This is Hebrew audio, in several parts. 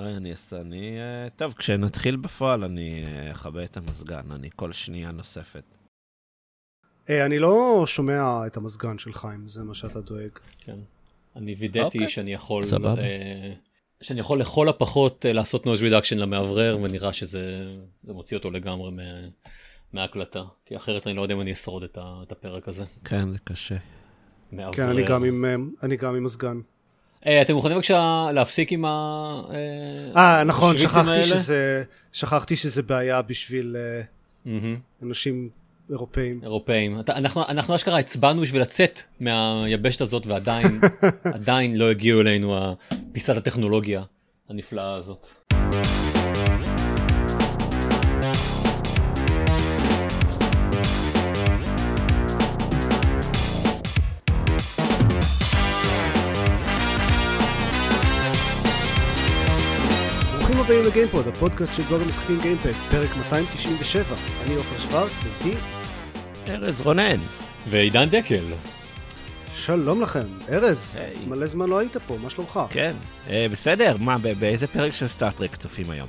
היי, אני אעשה, אני... אה, טוב, כשנתחיל בפועל אני אה, אכבה את המזגן, אני כל שנייה נוספת. אה, אני לא שומע את המזגן של חיים, זה מה שאתה דואג. כן. אני וידאתי אוקיי. שאני יכול... סבבה. שאני יכול לכל הפחות לעשות noise reduction למאוורר, ונראה שזה זה מוציא אותו לגמרי מה, מההקלטה. כי אחרת אני לא יודע אם אני אשרוד את, ה, את הפרק הזה. כן, זה קשה. מאוורר. כן, אני גם עם, אני גם עם מזגן. אה, אתם מוכנים בבקשה להפסיק עם ה... אה, נכון, השוויצים שכחתי? שזה, שכחתי שזה בעיה בשביל אה. אנשים אירופאים. אירופאים. אתה- אנחנו, אנחנו אשכרה הצבענו בשביל לצאת מהיבשת הזאת ועדיין עדיין לא הגיעו אלינו פיסת הטכנולוגיה הנפלאה הזאת. הבאים לגיימפוד, הפודקאסט של בלוג המשחקים גיימפד, פרק 297. אני עופר שוורץ, ואיתי ארז רונן. ועידן דקל. שלום לכם. ארז, היי. מלא זמן לא היית פה, מה שלומך? כן, אה, בסדר, מה, ב- באיזה פרק של Star Trek צופים היום?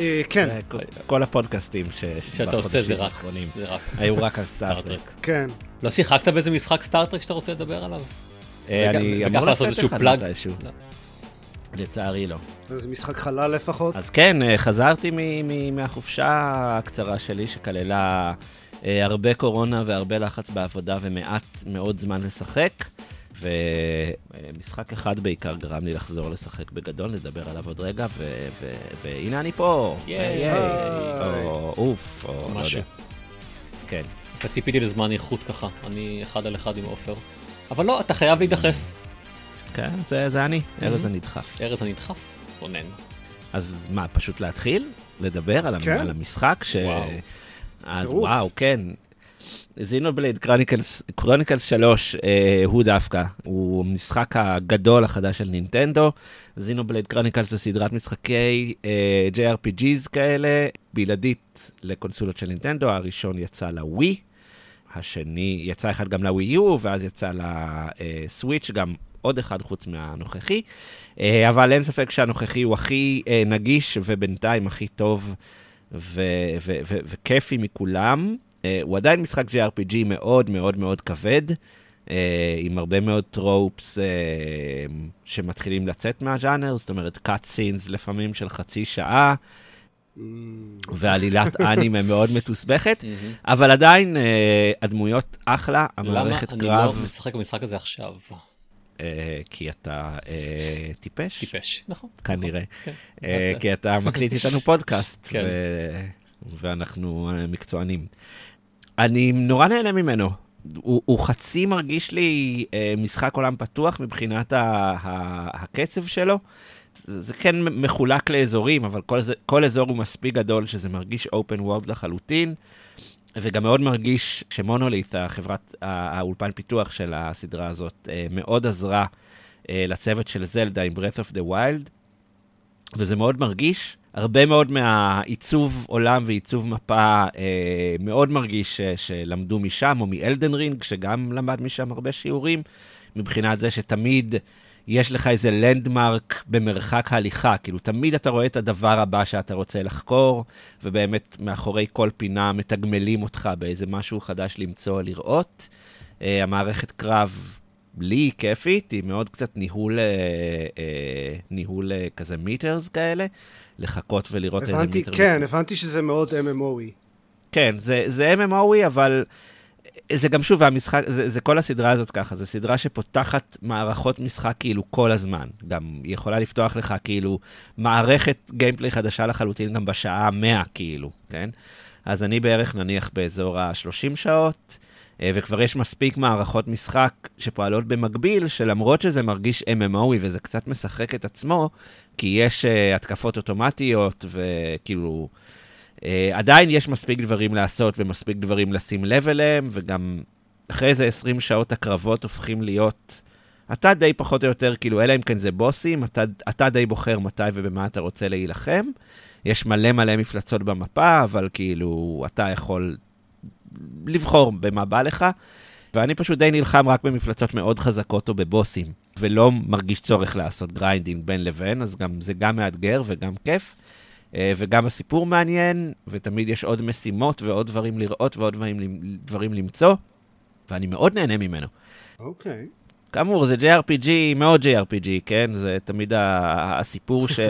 אה, כן, אה, כל- כל הפודקאסטים ש... שאתה עושה זה רק, האחרונים זה רק היו רק על סטארטרק. סטארט-טרק. כן. לא שיחקת באיזה משחק Star Trek שאתה רוצה לדבר עליו? אני אמור לעשות איזשהו פלאג? לצערי לא. זה משחק חלל לפחות. אז כן, אה, חזרתי מ- מ- מהחופשה הקצרה שלי, שכללה אה, הרבה קורונה והרבה לחץ בעבודה ומעט מאוד זמן לשחק. ומשחק אחד בעיקר גרם לי לחזור לשחק בגדול, נדבר עליו עוד רגע, ו- ו- והנה אני פה. ייי. ייי. היי. או אוף, או לא משהו. יודע. כן. אתה ציפיתי לזמן איכות ככה, אני אחד על אחד עם עופר. אבל לא, אתה חייב להידחף. כן, זה זה אני, ארז Mhm. הנדחף. ארז הנדחף, רונן. אז מה, פשוט להתחיל? לדבר על, כן. כן. על המשחק? ש... וואו. אז טירוף. וואו, כן. Xenoblade Chronicles, Chronicles 3 אה, הוא דווקא, הוא המשחק הגדול החדש של נינטנדו. Xenoblade Chronicles זה סדרת משחקי אה, JRPGs כאלה, בלעדית לקונסולות של נינטנדו, הראשון יצא לווי, השני, יצא אחד גם לווי יו, ואז יצא לסוויץ', גם עוד אחד חוץ מהנוכחי. אה, אבל אין ספק שהנוכחי הוא הכי אה, נגיש ובינתיים הכי טוב וכיפי מכולם. אה, הוא עדיין משחק JRPG מאוד מאוד מאוד כבד, עם הרבה מאוד טרופס שמתחילים לצאת מהז'אנר, זאת אומרת cut scenes לפעמים של חצי שעה, ועלילת אנימה מאוד מתוסבכת, אבל עדיין הדמויות אחלה, למה המערכת אני לא קרב, משחק במשחק הזה עכשיו? אה, כי אתה אה, טיפש. טיפש, נכון. כנראה. כן. אה, כי אתה מקליט איתנו פודקאסט, כן. ו- ואנחנו מקצוענים. אני נורא נהנה ממנו. הוא, הוא חצי מרגיש לי אה, משחק עולם פתוח מבחינת ה, ה, הקצב שלו. זה זה כן מחולק לאזורים, אבל כל, זה, כל אזור הוא מספיק גדול שזה מרגיש open world לחלוטין, וגם מאוד מרגיש שמונוליט, החברת, האולפן פיתוח של הסדרה הזאת, אה, מאוד עזרה אה, לצוות של זלדה עם Breath of the Wild, וזה מאוד מרגיש. הרבה מאוד מהעיצוב עולם ועיצוב מפה אה, מאוד מרגיש ש, שלמדו משם, או מאלדן רינג, שגם למד משם הרבה שיעורים, מבחינת זה שתמיד יש לך איזה לנדמרק במרחק הליכה, כאילו תמיד אתה רואה את הדבר הבא שאתה רוצה לחקור, ובאמת מאחורי כל פינה מתגמלים אותך באיזה משהו חדש למצוא או לראות. אה, המערכת קרב לי היא כיפית, היא מאוד קצת ניהול, אה, אה, ניהול אה, כזה מיטרס כאלה, לחכות ולראות איזה הבנתי, מיטר... כן, הבנתי שזה מאוד MMOי. כן, זה, זה MMOי, אבל זה גם שוב, המשחק, זה, זה כל הסדרה הזאת ככה, זו סדרה שפותחת מערכות משחק כאילו כל הזמן. גם היא יכולה לפתוח לך כאילו מערכת גיימפליי חדשה לחלוטין גם בשעה ה-100 כאילו, כן? אז אני בערך נניח באזור ה-30 שעות, אה, וכבר יש מספיק מערכות משחק שפועלות במקביל, שלמרות שזה מרגיש MMOי וזה קצת משחק את עצמו, כי יש uh, התקפות אוטומטיות וכאילו... Uh, עדיין יש מספיק דברים לעשות ומספיק דברים לשים לב אליהם, וגם אחרי איזה 20 שעות הקרבות הופכים להיות... אתה די פחות או יותר, כאילו, אלא אם כן זה בוסים, אתה, אתה די בוחר מתי ובמה אתה רוצה להילחם. יש מלא מלא מפלצות במפה, אבל כאילו, אתה יכול לבחור במה בא לך. ואני פשוט די נלחם רק במפלצות מאוד חזקות או בבוסים. ולא מרגיש צורך לעשות grinding בין לבין, אז גם, זה גם מאתגר וגם כיף. אה, וגם הסיפור מעניין, ותמיד יש עוד משימות ועוד דברים לראות ועוד דברים, דברים למצוא, ואני מאוד נהנה ממנו. אוקיי. Okay. כאמור, זה JRPG, מאוד JRPG, כן? זה תמיד הסיפור ש...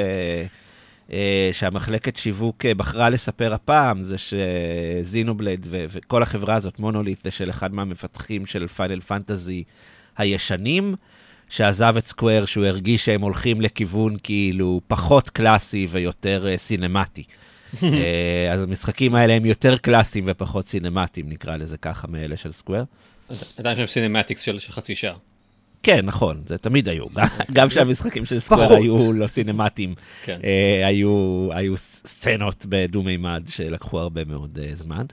אה, שהמחלקת שיווק אה, בחרה לספר הפעם, זה ש Xenoblade וכל החברה הזאת, מונוליט, זה של אחד מהמפתחים של Final Fantasy הישנים, שעזב את Square, שהוא הרגיש שהם הולכים לכיוון כאילו פחות קלאסי ויותר uh, cinematic. uh, אז המשחקים האלה הם יותר קלאסיים ופחות סינמטיים, נקרא לזה ככה, מאלה של סקוויר. עדיין יש להם cinematics של חצי שעה. כן, נכון, זה תמיד היו. גם כשהמשחקים של Square היו לא סינמטיים, כן. uh, היו, היו סצנות בדו-מימד שלקחו הרבה מאוד uh, זמן.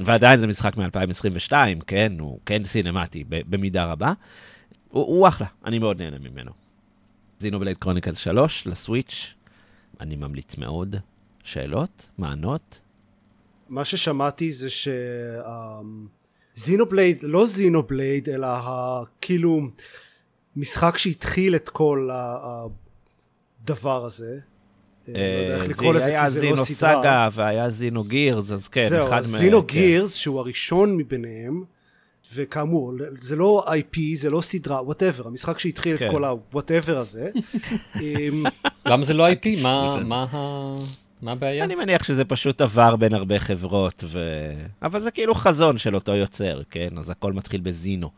ועדיין זה משחק מ-2022, כן, הוא כן סינמטי במידה רבה. הוא, הוא אחלה, אני מאוד נהנה ממנו. Xenoblade Chronicles 3 ל Switch, אני ממליץ מאוד. שאלות? מענות? מה ששמעתי זה ש... Xenoblade, לא Xenoblade, אלא כאילו משחק שהתחיל את כל הדבר הזה. אה, לא יודע איך לקרוא לזה, כי זה לא סדרה. היה זינו סאגה והיה Xenogears, אז כן, אחד מהם. זהו, זינו גירס, שהוא הראשון מביניהם, וכאמור, זה לא IP, זה לא סדרה, whatever, המשחק שהתחיל כן. את כל ה whatever הזה. אמ, למה זה לא IP? מה, מה, מה הבעיה? אני מניח שזה פשוט עבר בין הרבה חברות, ו... אבל זה כאילו חזון של אותו יוצר, כן? אז הכל מתחיל ב Xeno.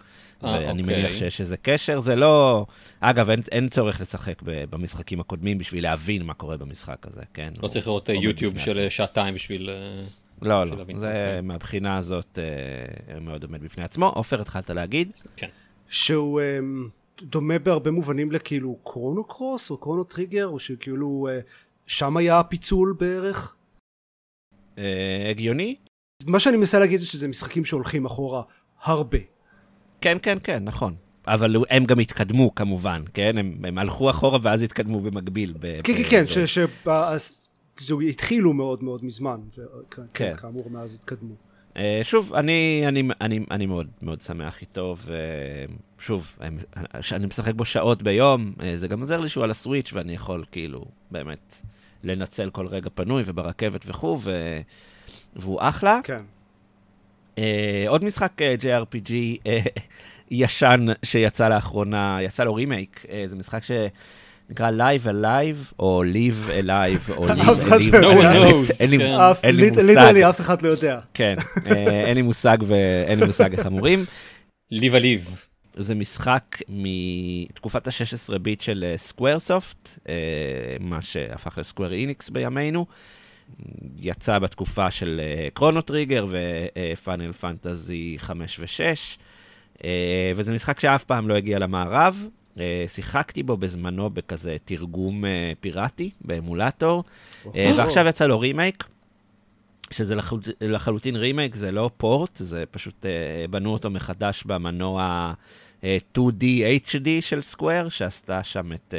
אה, ואני אוקיי. מניח שיש איזה קשר, זה לא... אגב, אין, אין צורך לשחק במשחקים הקודמים בשביל להבין מה קורה במשחק הזה, כן? לא צריך לראות יוטיוב של שעתיים בשביל... לא, לא, זה אוקיי. מהבחינה הזאת אה, מאוד עומד בפני עצמו. עופר, התחלת להגיד? כן. שהוא אה, דומה בהרבה מובנים לכאילו קרונו קרוס או קרונו טריגר, או שכאילו אה, שם היה הפיצול בערך? הגיוני? מה שאני מנסה להגיד זה שזה משחקים שהולכים אחורה הרבה. כן, כן, כן, נכון. אבל הם גם התקדמו כמובן, כן? הם, הם הלכו אחורה ואז התקדמו במקביל. כן, כן, כן, זהו, התחילו מאוד מאוד מזמן, וכאמור כן. מאז התקדמו. אה, שוב, אני, אני, אני, אני מאוד מאוד שמח איתו, ושוב, אני משחק בו שעות ביום, אה, זה גם עוזר לי שהוא על הסוויץ' ואני יכול כאילו באמת לנצל כל רגע פנוי וברכבת וכו', ו... והוא אחלה. כן. Uh, עוד משחק uh, JRPG uh, ישן שיצא לאחרונה, יצא לו רימייק, uh, זה משחק ש... נקרא Live A Live, או Live A Live, או Live A Live. no one knows. אין לי מושג. literally אף אחד לא יודע. כן, אין לי מושג ואין לי מושג איך אמורים. Live A Live. זה משחק מתקופת ה-16 ביט של סקוויר סופט, מה שהפך לסקוויר איניקס בימינו. יצא בתקופה של קרונו טריגר ופיינל פנטזי 5 ו-6, וזה משחק שאף פעם לא הגיע למערב, אה, שיחקתי בו בזמנו בכזה תרגום אה, פיראטי, באמולטור, אה, ועכשיו יצא לו רימייק, שזה לחלוט, לחלוטין רימייק, זה לא port, זה פשוט בנו אותו מחדש במנוע 2D HD של סקוויר, שעשתה שם את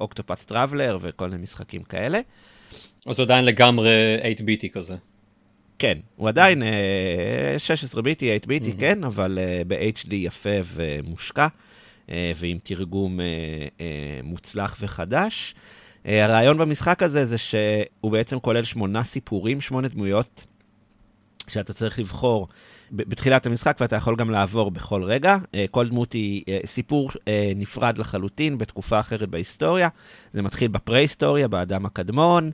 אוקטופת טראבלר וכל מיני משחקים כאלה. אז הוא עדיין לגמרי 8-ביטי כזה. כן, הוא עדיין 16 ביטי, 8 ביטי, כן, אבל ב-HD יפה ומושקע. אה, ועם תרגום אה, אה, מוצלח וחדש. הרעיון במשחק הזה זה שהוא בעצם כולל שמונה סיפורים, שמונה דמויות, שאתה צריך לבחור בתחילת המשחק, ואתה יכול גם לעבור בכל רגע. כל דמות היא סיפור נפרד לחלוטין, בתקופה אחרת בהיסטוריה. זה מתחיל בפרה-היסטוריה, באדם הקדמון,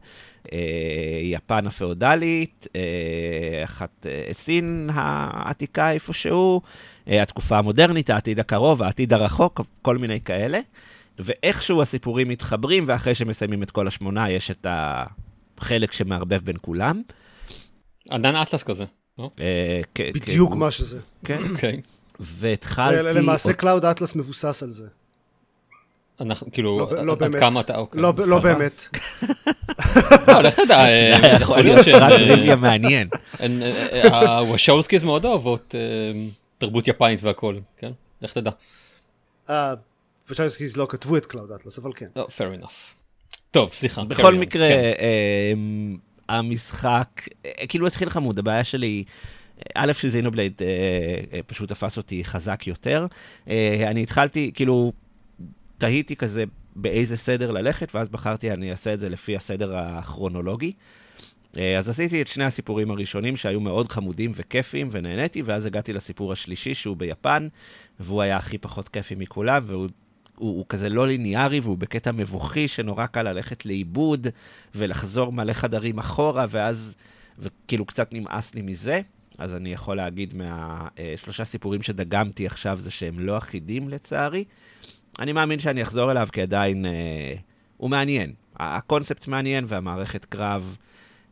יפן הפאודלית, אחת סין העתיקה איפשהו, אה, התקופה המודרנית, העתיד הקרוב, העתיד הרחוק, כל מיני כאלה. ואיכשהו הסיפורים מתחברים, ואחרי שמסיימים את כל השמונה, יש את החלק שמערבב בין כולם. קלאוד אטלס כזה, לא? אה, בדיוק מה שזה. כן. אוקיי. והתחלתי... זה למעשה קלאוד אטלס מבוסס על זה. אנחנו כאילו, לא, לא באמת. כמה אתה, אוקיי, לא, לא באמת. לא, לך תדע, אה, יכול להיות פרט טריוויה מעניין. הוואשווסקיז מאוד אוהבות תרבות יפנית והכל, כן? לך תדע. הוואשווסקיז לא כתבו את קלאוד אטלס, אבל כן. Oh, fair enough. טוב, סליחה. בכל מקרה, כן. המשחק, אה, כאילו התחיל חמוד, הבעיה שלי... א', שזינובלייד אה, אה, פשוט תפס אותי חזק יותר. אה, אני התחלתי, כאילו, תהיתי כזה באיזה סדר ללכת, ואז בחרתי, אני אעשה את זה לפי הסדר הכרונולוגי. אה, אז עשיתי את שני הסיפורים הראשונים שהיו מאוד חמודים וכיפיים ונהניתי, ואז הגעתי לסיפור השלישי שהוא ביפן, והוא היה הכי פחות כיפי מכולם, והוא הוא, הוא כזה לא ליניארי, והוא בקטע מבוכי שנורא קל ללכת לאיבוד ולחזור מלא חדרים אחורה, ואז, וכאילו קצת נמאס לי מזה. אז אני יכול להגיד מהשלושה סיפורים שדגמתי עכשיו זה שהם לא אחידים לצערי. אני מאמין שאני אחזור אליו כי עדיין אה, הוא מעניין. הקונספט מעניין והמערכת קרב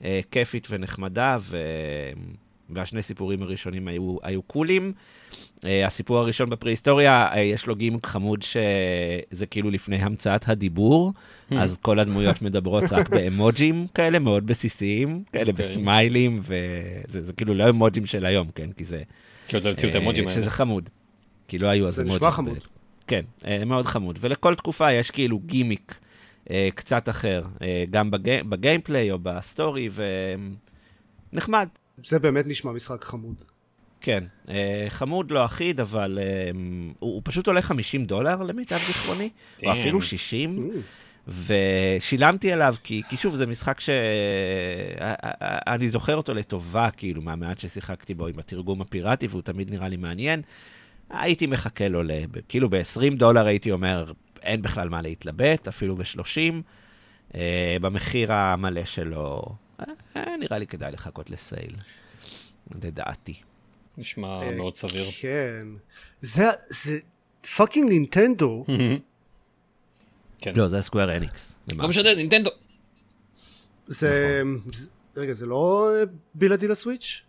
אה, כיפית ונחמדה, ו... והשני סיפורים הראשונים היו, היו קולים. Uh, הסיפור הראשון בפרה-היסטוריה, uh, יש לו גימיק חמוד שזה כאילו לפני המצאת הדיבור, hmm. אז כל הדמויות מדברות רק באמוג'ים כאלה, מאוד בסיסיים, כאלה okay. אוקיי. בסמיילים, וזה כאילו לא אימוג'ים של היום, כן? כי זה... כי עוד לא המציאו את אה, האימוג'ים האלה. שזה חמוד. כי לא היו אז אימוג'ים. זה נשמע חמוד. כן, uh, מאוד חמוד. ולכל תקופה יש כאילו גימיק uh, קצת אחר, uh, גם בגיי... ב gameplay או ב story, ונחמד. זה באמת נשמע משחק חמוד. כן, אה, חמוד לא אחיד, אבל אה, הוא, הוא פשוט עולה 50 דולר למיטב זיכרוני, או אפילו 60, ושילמתי עליו, כי, כי שוב, זה משחק שאני אה, זוכר אותו לטובה, כאילו, מהמעט ששיחקתי בו עם התרגום הפיראטי, והוא תמיד נראה לי מעניין. הייתי מחכה לו, כאילו ב-20 דולר הייתי אומר, אין בכלל מה להתלבט, אפילו ב-30. במחיר המלא שלו, נראה לי כדאי לחכות ל sale, לדעתי. נשמע אה, מאוד סביר. כן. זה, זה fucking נינטנדו. כן. לא, זה סקוויר אניקס. לא משנה, נינטנדו. זה, נכון. רגע, זה לא בלעדי לסוויץ'?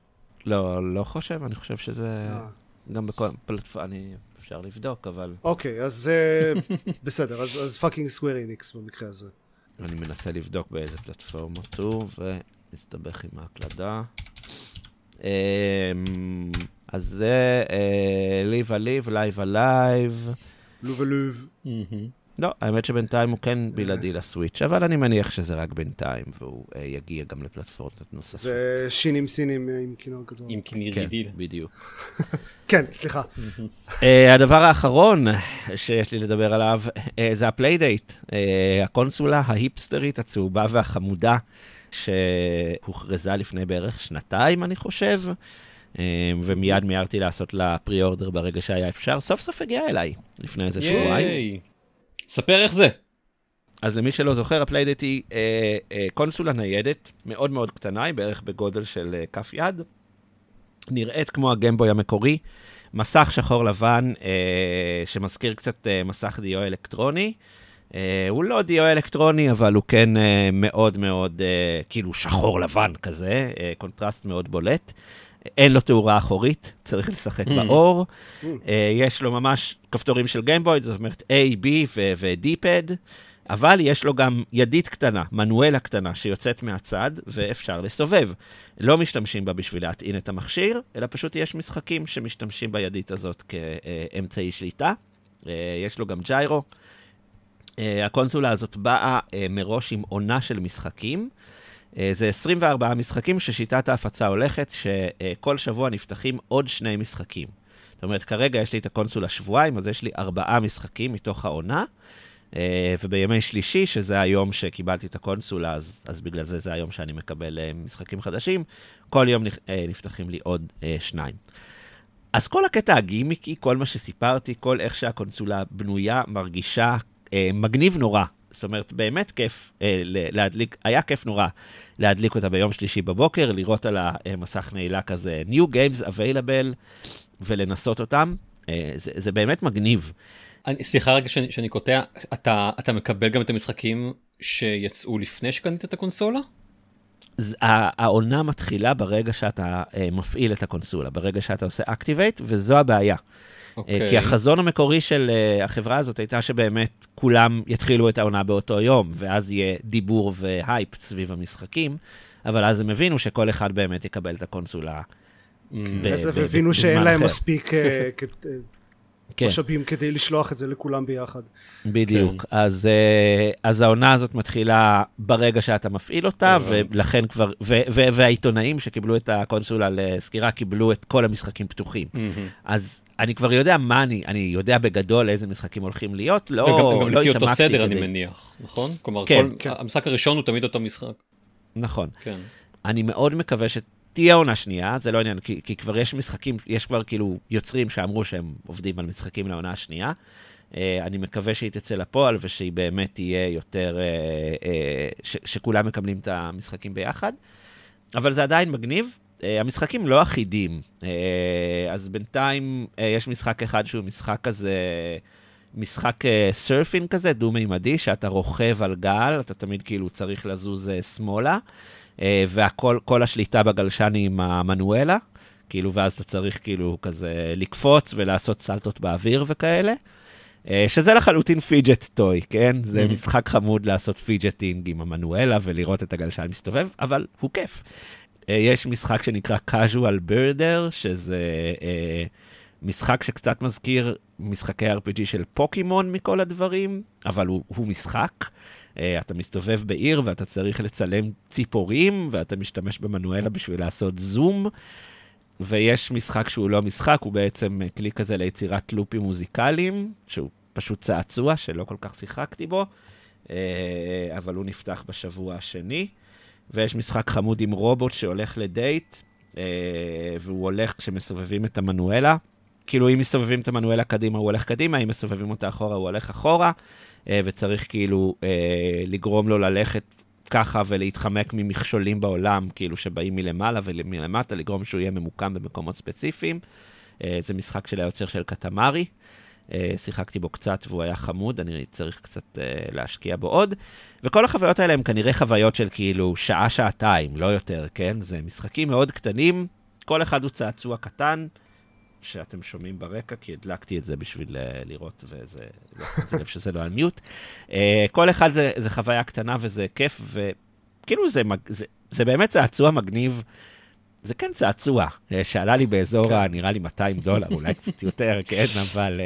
לא, לא חושב, אני חושב שזה אה. גם בכל פלטפורמה, אני אפשר לבדוק, אבל... אוקיי, אז בסדר, אז fucking סקוויר אניקס במקרה הזה. אני מנסה לבדוק באיזה פלטפורמות הוא, ומסתבך עם ההקלדה. אמ, אז זה ליב א ליב, לייב א לייב. לוב הלוב. לא, האמת שבינתיים הוא כן בלעדי לסוויץ', אבל אני מניח שזה רק בינתיים, והוא uh, יגיע גם לפלטפורמות נוספות. זה שינים סינים עם כינור גדול. עם כיניר כן, גידיל. בדיוק. כן, סליחה. הדבר האחרון שיש לי לדבר עליו, זה הפליידייט, הקונסולה ההיפסטרית, הצהובה והחמודה. שהוכרזה לפני בערך שנתיים, אני חושב, אה, ומיד מיהרתי לעשות לה pre-order ברגע שהיה אפשר. סוף סוף הגיעה אליי, לפני איזה שבועיים. ספר איך זה. אז למי שלא זוכר, הפליידייט היא אה, אה, קונסולה ניידת, מאוד מאוד קטנה, היא בערך בגודל של אה, כף יד. נראית כמו הגיימבוי המקורי, מסך שחור לבן אה, שמזכיר קצת אה, מסך דיו אלקטרוני. Uh, הוא לא דיו אלקטרוני, אבל הוא כן uh, מאוד מאוד, uh, כאילו שחור לבן כזה, uh, contrast מאוד בולט. אין לו תאורה אחורית, צריך לשחק mm. באור. Mm. Uh, יש לו ממש כפתורים של גיימבוי, זאת אומרת A, B ו-D-Pad, אבל יש לו גם ידית קטנה, מנואלה קטנה, שיוצאת מהצד, ואפשר לסובב. לא משתמשים בה בשביל להטעין את המכשיר, אלא פשוט יש משחקים שמשתמשים בידית הזאת כאמצעי שליטה. Uh, יש לו גם ג'יירו. אה, הקונסולה הזאת באה אה, מראש עם עונה של משחקים. אה, זה 24 משחקים ששיטת ההפצה הולכת, שכל שבוע נפתחים עוד שני משחקים. זאת אומרת, כרגע יש לי את הקונסולה שבועיים, אז יש לי ארבעה משחקים מתוך העונה, ובימי שלישי, שזה היום שקיבלתי את הקונסולה, אז, אז בגלל זה זה היום שאני מקבל משחקים חדשים, כל יום נפתחים לי עוד שניים. אז כל הקטע הגימיקי, כל מה שסיפרתי, כל איך שהקונסולה בנויה, מרגישה אה, מגניב נורא. זאת אומרת, באמת כיף אה, להדליק, היה כיף נורא להדליק אותה ביום שלישי בבוקר, לראות על המסך נעילה כזה New Games Available ולנסות אותם. אה, זה, זה באמת מגניב. אני, סליחה רגע שאני, שאני קוטע, אתה, אתה מקבל גם את המשחקים שיצאו לפני שקנית את הקונסולה? העונה מתחילה ברגע שאתה uh, מפעיל את הקונסולה, ברגע שאתה עושה Activate, וזו הבעיה. Okay. אוקיי. כי החזון המקורי של uh, החברה הזאת הייתה שבאמת כולם יתחילו את העונה באותו יום, ואז יהיה דיבור והייפ סביב המשחקים, אבל אז הם הבינו שכל אחד באמת יקבל את הקונסולה. Mm. אז הם הבינו שאין להם מספיק... אה, כן. משאבים כדי לשלוח את זה לכולם ביחד. בדיוק. כן. אז, אה, אז העונה הזאת מתחילה ברגע שאתה מפעיל אותה, ולכן כבר, ו, ו, והעיתונאים שקיבלו את הקונסולה לסקירה קיבלו את כל המשחקים פתוחים. אז אני כבר יודע מה אני, אני יודע בגדול איזה משחקים הולכים להיות, לא, וגם, גם לא לפי אותו סדר, כדי... אני מניח, נכון? כלומר, כן, כל, כן. המשחק הראשון הוא תמיד אותו משחק. נכון. כן. אני מאוד מקווה ש... תהיה עונה שנייה, זה לא עניין, כי, כי כבר יש משחקים, יש כבר כאילו יוצרים שאמרו שהם עובדים על משחקים לעונה השנייה. Uh, אני מקווה שהיא תצא לפועל ושהיא באמת תהיה יותר, uh, uh, ש, שכולם מקבלים את המשחקים ביחד. אבל זה עדיין מגניב. Uh, המשחקים לא אחידים, uh, אז בינתיים uh, יש משחק אחד שהוא משחק כזה, משחק surfing כזה, דו-מימדי, שאתה רוכב על גל, אתה תמיד כאילו צריך לזוז uh, שמאלה. אה, והכל, כל השליטה בגלשן היא עם המנואלה, כאילו, ואז אתה צריך כאילו כזה לקפוץ ולעשות סלטות באוויר וכאלה. אה, שזה לחלוטין fidget toy, כן? זה mm-hmm. משחק חמוד לעשות fidgeting עם המנואלה ולראות את הגלשן מסתובב, אבל הוא כיף. אה, יש משחק שנקרא casual birder, שזה משחק שקצת מזכיר משחקי RPG של פוקימון מכל הדברים, אבל הוא, הוא משחק. אה, אתה מסתובב בעיר ואתה צריך לצלם ציפורים, ואתה משתמש במנואלה בשביל לעשות זום. ויש משחק שהוא לא משחק, הוא בעצם כלי כזה ליצירת לופים מוזיקליים, שהוא פשוט צעצוע שלא כל כך שיחקתי בו, אה, אבל הוא נפתח בשבוע השני. ויש משחק חמוד עם רובוט שהולך לדייט, אה, והוא הולך כשמסובבים את המנואלה. כאילו, אם מסובבים את המנואלה קדימה, הוא הולך קדימה, אם מסובבים אותה אחורה, הוא הולך אחורה. אה, וצריך כאילו אה, לגרום לו ללכת ככה ולהתחמק ממכשולים בעולם, כאילו שבאים מלמעלה ומלמטה, לגרום שהוא יהיה ממוקם במקומות ספציפיים. אה, זה משחק של היוצר של קטמרי. שיחקתי בו קצת והוא היה חמוד, אני צריך קצת להשקיע בו עוד. וכל החוויות האלה הן כנראה חוויות של כאילו שעה-שעתיים, לא יותר, כן? זה משחקים מאוד קטנים, כל אחד הוא צעצוע קטן. שאתם שומעים ברקע, כי הדלקתי את זה בשביל uh, לראות, וזה, לא שמתי לב שזה לא על מיוט. Uh, כל אחד זה, זה חוויה קטנה וזה כיף, וכאילו זה, זה, זה באמת צעצוע מגניב. זה כן צעצוע, uh, שעלה לי באזור, כן. נראה לי 200 דולר, אולי קצת יותר, כן, אבל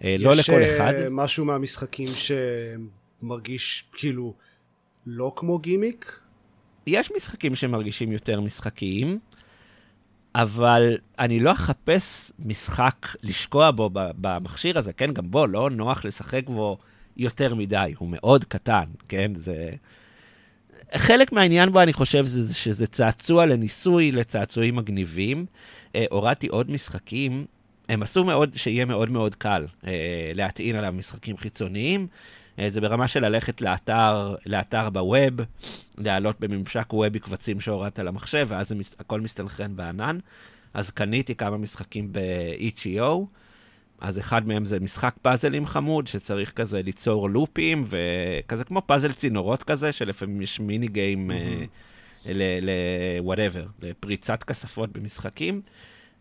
uh, לא לכל אחד. יש משהו מהמשחקים שמרגיש כאילו לא כמו גימיק? יש משחקים שמרגישים יותר משחקיים. אבל אני לא אחפש משחק לשקוע בו במכשיר הזה, כן? גם בו לא נוח לשחק בו יותר מדי, הוא מאוד קטן, כן? זה... חלק מהעניין בו, אני חושב, זה שזה צעצוע לניסוי לצעצועים מגניבים. אה, הורדתי עוד משחקים, הם עשו מאוד, שיהיה מאוד מאוד קל אה, להטעין עליו משחקים חיצוניים. אה, זה ברמה של ללכת לאתר, לאתר בווב, להעלות בממשק וובי קבצים שהורדת למחשב, ואז הכל מסתנכרן בענן. אז קניתי כמה משחקים ב-EGO, אז אחד מהם זה משחק פאזלים חמוד, שצריך כזה ליצור לופים, וכזה כמו פאזל צינורות כזה, שלפעמים יש מיני גיים mm-hmm. ל-whatever, לפריצת כספות במשחקים,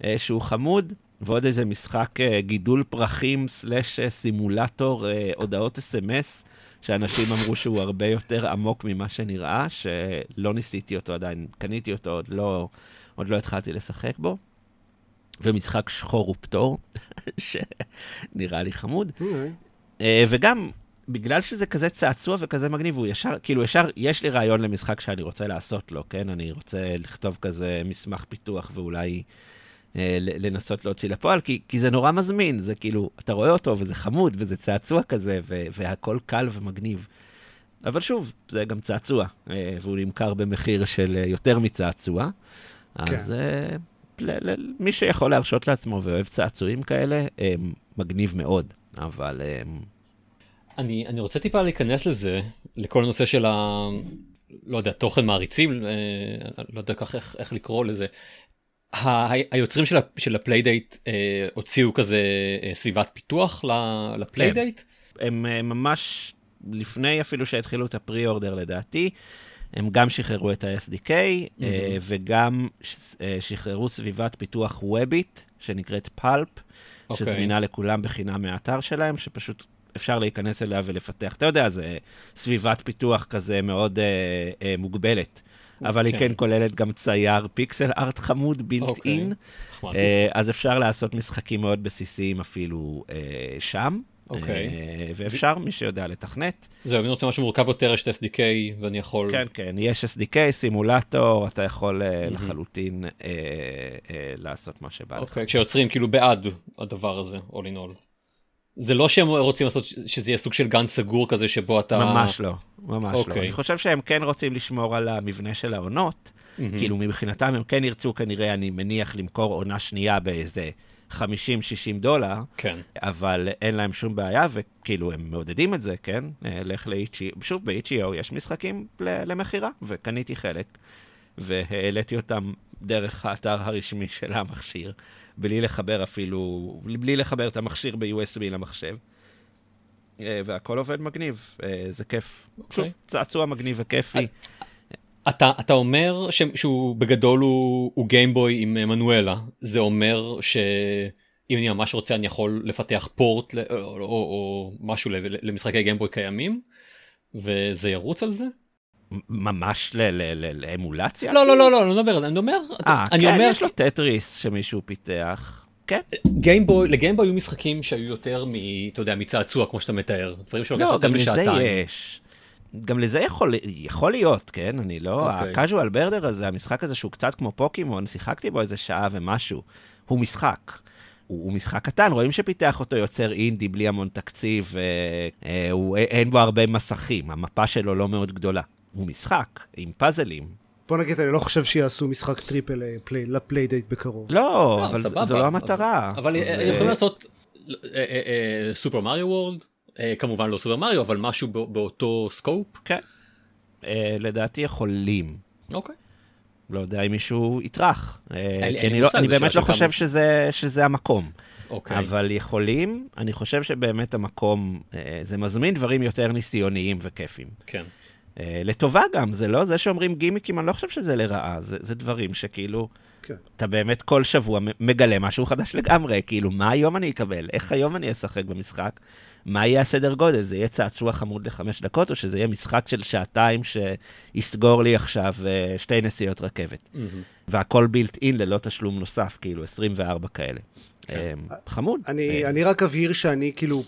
אה, שהוא חמוד. ועוד איזה משחק אה, גידול פרחים סלאש אה, סימולטור אה, הודעות אס.אם.אס, שאנשים אמרו שהוא הרבה יותר עמוק ממה שנראה, שלא ניסיתי אותו עדיין, קניתי אותו, עוד לא, עוד לא התחלתי לשחק בו. ומשחק שחור ופטור, שנראה לי חמוד. אוקיי. וגם, בגלל שזה כזה צעצוע וכזה מגניב, הוא ישר, כאילו ישר, יש לי רעיון למשחק שאני רוצה לעשות לו, כן? אני רוצה לכתוב כזה מסמך פיתוח ואולי לנסות להוציא לפועל, כי, כי זה נורא מזמין, זה כאילו, אתה רואה אותו וזה חמוד וזה צעצוע כזה, ו, והכל קל ומגניב. אבל שוב, זה גם צעצוע, אה, והוא נמכר במחיר של אה, יותר מצעצוע. כן. אז ל, ל, מי שיכול להרשות לעצמו ואוהב צעצועים כאלה, מגניב מאוד, אבל... אני, אני רוצה טיפה להיכנס לזה, לכל הנושא של ה... לא יודע, תוכן מעריצים, לא יודע איך, איך לקרוא לזה. היוצרים של, של הפליידייט אה, הוציאו כזה אה, סביבת פיתוח לפליידייט? כן. הם אה, ממש לפני אפילו שהתחילו את ה pre-order לדעתי, הם גם שחררו את ה-SDK mm-hmm. אה, וגם אה, שחררו סביבת פיתוח web-ית שנקראת Pulp, okay. אוקיי. שזמינה לכולם בחינם מהאתר שלהם, שפשוט אפשר להיכנס אליה ולפתח. אתה יודע, זה סביבת פיתוח כזה מאוד אה, אה, מוגבלת. אבל היא כן. כן כוללת גם צייר פיקסל ארט חמוד בילט אוקיי. אין, אז אפשר לעשות משחקים מאוד בסיסיים אפילו שם. אוקיי. Okay. ואפשר, מי שיודע לתכנת. זהו, אם אני רוצה משהו מורכב יותר, יש את SDK ואני יכול... כן, כן, יש SDK, סימולטור, אתה יכול mm-hmm. לחלוטין אה, אה, לעשות מה שבא okay, לך. אוקיי, כשיוצרים כאילו בעד הדבר הזה, all in all. זה לא שהם רוצים לעשות שזה יהיה סוג של גן סגור כזה שבו אתה... ממש לא, ממש okay. לא. אוקיי. אני חושב שהם כן רוצים לשמור על המבנה של העונות. Mm-hmm. כאילו מבחינתם הם כן ירצו כנראה, אני מניח, למכור עונה שנייה באיזה 50-60 דולר, כן. אבל אין להם שום בעיה, וכאילו הם מעודדים את זה, כן? אה, לך לאיצ'י, שוב, ב-HEO יש משחקים למכירה, וקניתי חלק, והעליתי אותם דרך האתר הרשמי של המכשיר, בלי לחבר אפילו, בלי לחבר את המכשיר ב-USB למחשב. אה, והכל עובד מגניב, אה, זה כיף. Okay. שוב, אוקיי. צעצוע מגניב וכיפי. אתה, אתה אומר ש, שהוא בגדול הוא, הוא גיימבוי עם מנואלה, זה אומר שאם אני ממש רוצה אני יכול לפתח פורט או, או, או משהו למשחקי גיימבוי קיימים, וזה ירוץ על זה? ממש לאמולציה? לא, לא, לא, לא, לא מדבר על זה, אני אומר... אה, כן. יש לו טטריס שמישהו פיתח. כן. גיימבוי, לגיימבוי היו משחקים שהיו יותר מ... אתה יודע, מצעצוע, כמו שאתה מתאר. דברים שלוקח לא, יותר משעתיים. לא, גם לזה יש. גם לזה יכול, יכול להיות, כן? אני לא... Okay. ה-casual ברדר הזה, המשחק הזה שהוא קצת כמו פוקימון, שיחקתי בו איזה שעה ומשהו. הוא משחק. הוא, הוא משחק קטן, רואים שפיתח אותו יוצר אינדי בלי המון תקציב, אה, אה, הוא, אין בו הרבה מסכים, המפה שלו לא מאוד גדולה. הוא משחק עם פאזלים. בוא נגיד, אני לא חושב שיעשו משחק triple A, לפליידייט בקרוב. לא, לא אבל סבבה, זו לא המטרה. אבל, אבל זה... יכולים לעשות סופר מריו וורלד, אה, כמובן לא סופר מריו, אבל משהו באותו scope? כן. אה, לדעתי יכולים. אוקיי. לא יודע אם מישהו יטרח. אה, כי אני, לא, אני באמת לא חושב שזה, שזה המקום. אוקיי. אבל יכולים, אני חושב שבאמת המקום, זה מזמין דברים יותר ניסיוניים וכיפים. כן. לטובה גם, זה לא זה שאומרים גימיקים, אני לא חושב שזה לרעה, זה, זה דברים שכאילו, כן. אתה באמת כל שבוע מגלה משהו חדש לגמרי, כאילו, מה היום אני אקבל? איך היום אני אשחק במשחק? מה יהיה הסדר גודל? זה יהיה צעצוע חמוד לחמש דקות, או שזה יהיה משחק של שעתיים שיסגור לי עכשיו uh, שתי נסיעות רכבת? Mm-hmm. והכל בילט אין ללא תשלום נוסף, כאילו 24 כאלה. כן. אממ, חמוד. אני, אני רק אבהיר שאני כאילו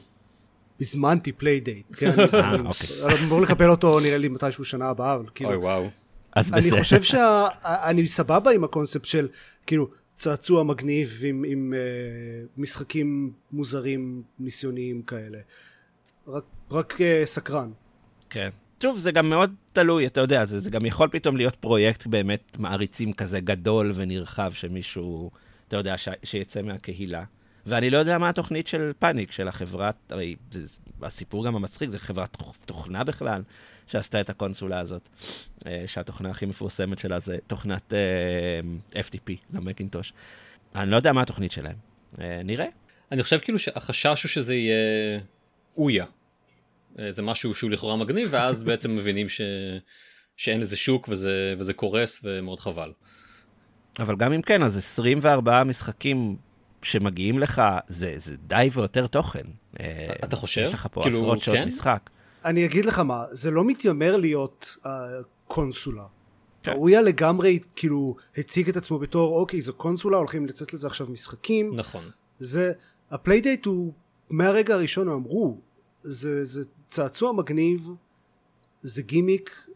הזמנתי Playdate, כן? אה, אוקיי. אמור לקבל אותו נראה לי מתישהו שנה הבאה, אבל כאילו... אוי וואו. אז בסדר. אני חושב שאני סבבה עם הקונספט של, כאילו, צעצוע מגניב עם, עם אה, משחקים מוזרים ניסיוניים כאלה. רק, רק אה, סקרן. כן. שוב, זה גם מאוד תלוי, אתה יודע, זה, זה גם יכול פתאום להיות פרויקט באמת מעריצים כזה גדול ונרחב שמישהו, אתה יודע, ש, שיצא מהקהילה. ואני לא יודע מה התוכנית של פאניק, של החברת, הרי זה, הסיפור גם המצחיק, זה חברת תוכנה בכלל, שעשתה את הקונסולה הזאת, אה, שהתוכנה הכי מפורסמת שלה זה תוכנת uh, אה, FTP למקינטוש. אני לא יודע מה התוכנית שלהם, uh, נראה. אני חושב כאילו שהחשש הוא שזה יהיה אויה. זה משהו שהוא לכאורה מגניב, ואז בעצם מבינים ש... שאין לזה שוק וזה, וזה קורס ומאוד חבל. אבל גם אם כן, אז 24 משחקים שמגיעים לך, זה, זה די ויותר תוכן. אתה חושב? יש לך פה כאילו, עשרות שעות כן? משחק. אני אגיד לך מה, זה לא מתיימר להיות אה, קונסולה. כן. אויה לגמרי כאילו הציג את עצמו בתור אוקיי זו קונסולה הולכים לצאת לזה עכשיו משחקים נכון זה ה Playdate הוא מהרגע הראשון הם אמרו זה, זה צעצוע מגניב זה גימיק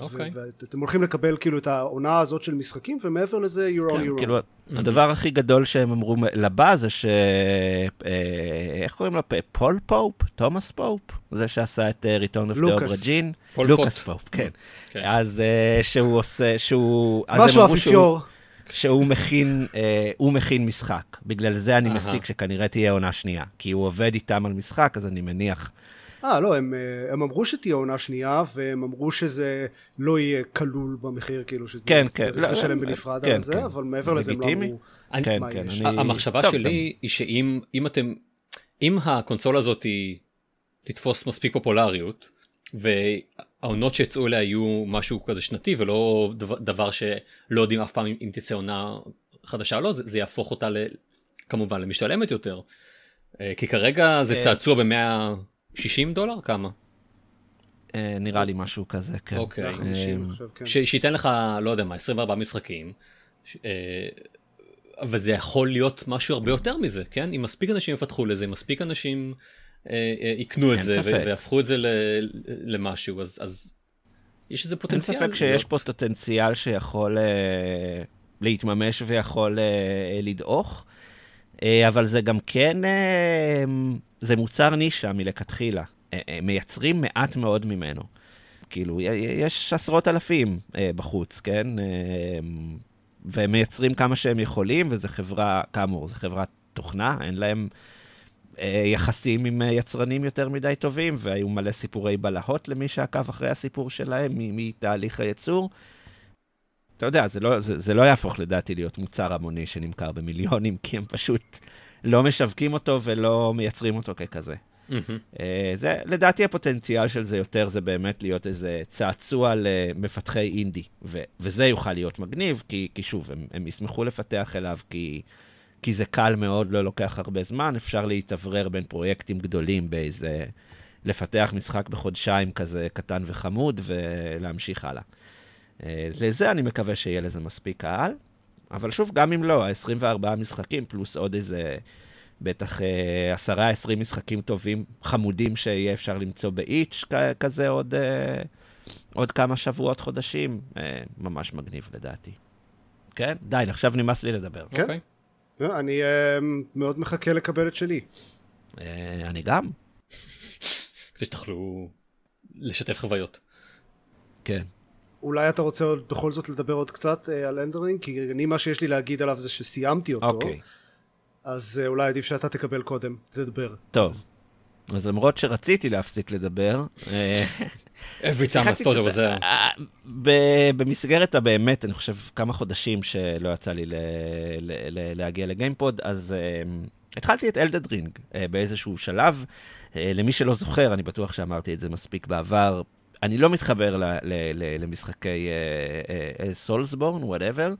אוקיי. ואתם הולכים לקבל כאילו את העונה הזאת של משחקים, ומעבר לזה, you're on כן, your כאילו, own. הדבר הכי גדול שהם אמרו לגבי זה ש... אה, איך קוראים לו? פול פופ? תומאס פופ? זה שעשה את אה, Return of the Obra Dinn? לוקאס פופ, כן. כן. אז אה, שהוא עושה, שהוא... משהו אפיפיור. שהוא מכין, אה, הוא מכין משחק. בגלל זה אני מסיק שכנראה תהיה עונה שנייה. כי הוא עובד איתם על משחק, אז אני מניח אה, לא, הם, אה, הם אמרו שתהיה עונה שנייה, והם אמרו שזה לא יהיה כלול במחיר, כאילו, שזה כן, כן, צריך לשלם בנפרד כן, על זה, כן. אבל מעבר לזה הם לא אמרו אני, כן, מה כן, יש. אני... המחשבה טוב, שלי טוב. היא שאם אם אתם, אם הקונסולה הזאת תתפוס מספיק פופולריות, והעונות שיצאו אליה יהיו משהו כזה שנתי, ולא דבר, דבר שלא יודעים אף פעם אם, אם תצא עונה חדשה או לא, זה, זה יהפוך אותה ל, כמובן למשתלמת יותר. אה, כי כרגע זה אה, צעצוע במאה... 60 דולר? כמה? אה, נראה לי משהו כזה, כן. אוקיי. 150 אה, עכשיו, כן. ש- שייתן לך, לא יודע מה, 24 משחקים. ש- אה, אבל זה יכול להיות משהו הרבה יותר מזה, כן? אם מספיק אנשים יפתחו לזה, אם מספיק אנשים אה, אה, יקנו את אין זה ו-. ויהפכו את זה ל- למשהו, אז, אז יש איזה אין פוטנציאל. ספק שיש להיות- פה פוטנציאל שיכול אה, להתממש ויכול אה, לדעוך, אה, אבל זה גם כן, אה, זה מוצר נישה מלכתחילה. אה, אה, מייצרים מעט מאוד ממנו. כאילו, יש עשרות אלפים אה, בחוץ, כן? אה, והם מייצרים כמה שהם יכולים, וזו חברה, כאמור, זו חברת תוכנה, אין להם אה, יחסים עם אה, יצרנים יותר מדי טובים, והיו מלא סיפורי בלהות למי שעקב אחרי הסיפור שלהם מתהליך הייצור. אתה יודע, זה לא, זה, זה לא יהפוך לדעתי להיות מוצר המוני שנמכר במיליונים, כי הם פשוט לא משווקים אותו ולא מייצרים אותו ככזה. מהמם. אה, זה, לדעתי הפוטנציאל של זה יותר זה באמת להיות איזה צעצוע למפתחי אינדי, ו, וזה יוכל להיות מגניב, כי, כי שוב, הם, הם ישמחו לפתח אליו, כי, כי זה קל מאוד, לא לוקח הרבה זמן, אפשר להתאוורר בין פרויקטים גדולים באיזה... לפתח משחק בחודשיים כזה קטן וחמוד, ולהמשיך הלאה. אה, לזה אני מקווה שיהיה לזה מספיק קהל, אבל שוב, גם אם לא, ה-24 משחקים פלוס עוד איזה... בטח אה, עשרה, עשרים משחקים טובים, חמודים שיהיה אפשר למצוא באיץ' כזה עוד, אה, עוד כמה שבועות, חודשים. ממש מגניב לדעתי. כן? די, עכשיו נמאס לי לדבר. כן. אוקיי. לא, אני אה, מאוד מחכה לקבל את שלי. אה, אני גם. כדי שתוכלו לשתף חוויות. כן. אולי אתה רוצה בכל זאת לדבר עוד קצת אה, על Elden Ring? כי אני, מה שיש לי להגיד עליו זה שסיימתי אותו. אוקיי. אז אה, אולי עדיף שאתה תקבל קודם, תדבר. טוב. אז למרות שרציתי להפסיק לדבר, אה, every time I thought I was. אה, במסגרת הבאמת, אני חושב, כמה חודשים שלא יצא לי להגיע לגיימפוד, אז התחלתי את Elden Ring באיזשהו שלב. למי שלא זוכר, אני בטוח שאמרתי את זה מספיק בעבר, אני לא מתחבר ל- ל- ל- למשחקי Soulsborne, whatever.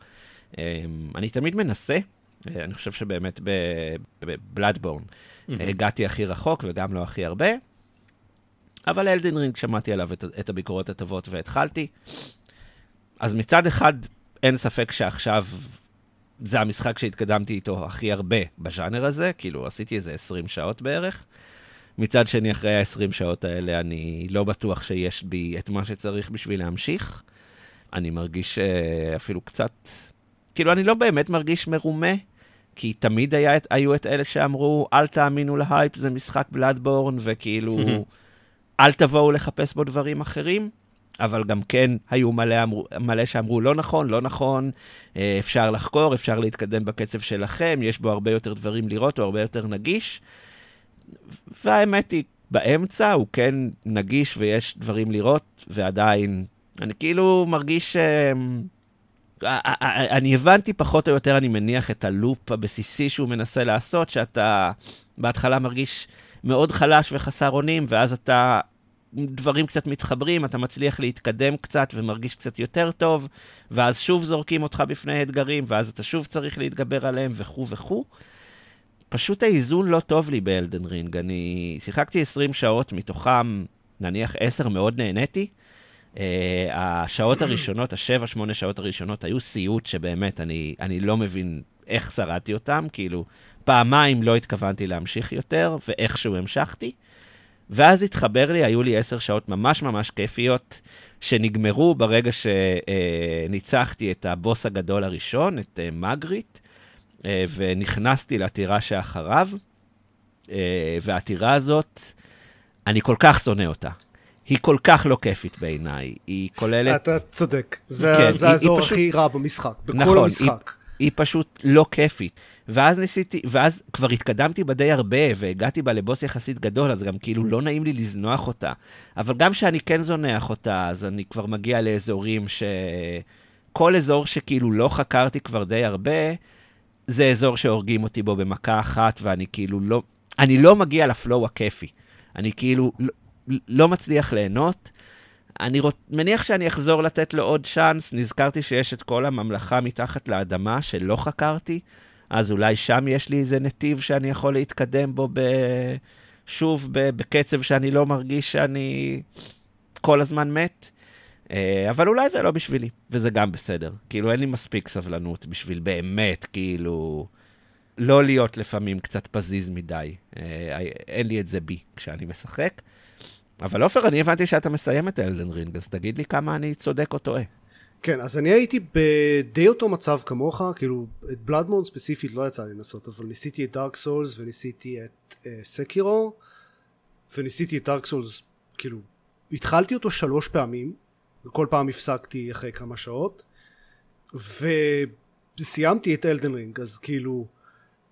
אני תמיד מנסה, אה, אני חושב שבאמת ב Bloodborne הגעתי הכי רחוק וגם לא הכי הרבה. אבל Elden Ring, שמעתי עליו את, את הביקורות הטובות והתחלתי. אז מצד אחד, אין ספק שעכשיו זה המשחק שהתקדמתי איתו הכי הרבה בז'אנר הזה, כאילו עשיתי איזה 20 שעות בערך. מצד שני, אחרי ה-20 שעות האלה, אני לא בטוח שיש בי את מה שצריך בשביל להמשיך. אני מרגיש uh, אפילו קצת, כאילו, אני לא באמת מרגיש מרומה, כי תמיד היה, היו את אלה שאמרו, אל תאמינו להייפ, זה משחק בלאדבורן, וכאילו, אל תבואו לחפש בו דברים אחרים. אבל גם כן היו מלא, אמרו, מלא שאמרו, לא נכון, לא נכון, אה, אפשר לחקור, אפשר להתקדם בקצב שלכם, יש בו הרבה יותר דברים לראות, הוא הרבה יותר נגיש. והאמת היא, באמצע הוא כן נגיש ויש דברים לראות, ועדיין, אני כאילו מרגיש... אה, אה, אה, אני הבנתי פחות או יותר, אני מניח, את הלופ הבסיסי שהוא מנסה לעשות, שאתה בהתחלה מרגיש מאוד חלש וחסר אונים, ואז אתה, דברים קצת מתחברים, אתה מצליח להתקדם קצת ומרגיש קצת יותר טוב, ואז שוב זורקים אותך בפני אתגרים, ואז אתה שוב צריך להתגבר עליהם וכו' וכו'. פשוט האיזון לא טוב לי באלדן רינג. אני שיחקתי 20 שעות, מתוכם נניח 10 מאוד נהניתי. Uh, השעות הראשונות, השבע, שמונה שעות הראשונות, היו סיוט שבאמת, אני, אני לא מבין איך שרדתי אותם, כאילו, פעמיים לא התכוונתי להמשיך יותר, ואיכשהו המשכתי. ואז התחבר לי, היו לי עשר שעות ממש ממש כיפיות, שנגמרו ברגע שניצחתי את הבוס הגדול הראשון, את uh, מגריט, ונכנסתי לטירה שאחריו, uh, והטירה הזאת, אני כל כך שונא אותה. היא כל כך לא כיפית בעיניי, היא כוללת... אתה צודק, זה, כן, זה היא- האזור היא פשוט- הכי רע במשחק, בכל נכון, המשחק. היא פשוט לא כיפית. ואז ניסיתי, ואז כבר התקדמתי בה די הרבה, והגעתי בה לבוס יחסית גדול, אז גם כאילו לא נעים לי לזנוח אותה. אבל גם כשאני כן זונח אותה, אז אני כבר מגיע לאזורים ש... כל אזור שכאילו לא חקרתי כבר די הרבה, זה אזור שהורגים אותי בו במכה אחת, ואני כאילו לא... אני לא מגיע לפלואו הכיפי. אני כאילו לא, לא מצליח ליהנות. אני רוצ... מניח שאני אחזור לתת לו עוד צ'אנס. נזכרתי שיש את כל הממלכה מתחת לאדמה שלא חקרתי, אז אולי שם יש לי איזה נתיב שאני יכול להתקדם בו ב... שוב ב... בקצב שאני לא מרגיש שאני... כל הזמן מת, אבל אולי זה לא בשבילי, וזה גם בסדר. כאילו, אין לי מספיק סבלנות בשביל באמת, כאילו, לא להיות לפעמים קצת פזיז מדי. אה, אין לי את זה בי כשאני משחק. אבל עופר, אני הבנתי שאתה מסיים את אלדן רינג, אז תגיד לי כמה אני צודק או טועה. כן, אז אני הייתי בדי אותו מצב כמוך, כאילו, את בלאדמון ספציפית לא יצא לי לנסות, אבל ניסיתי את דארק סולס וניסיתי את uh, סקירו, וניסיתי את דארק סולס, כאילו, התחלתי אותו שלוש פעמים, וכל פעם הפסקתי אחרי כמה שעות, וסיימתי את אלדן רינג, אז כאילו,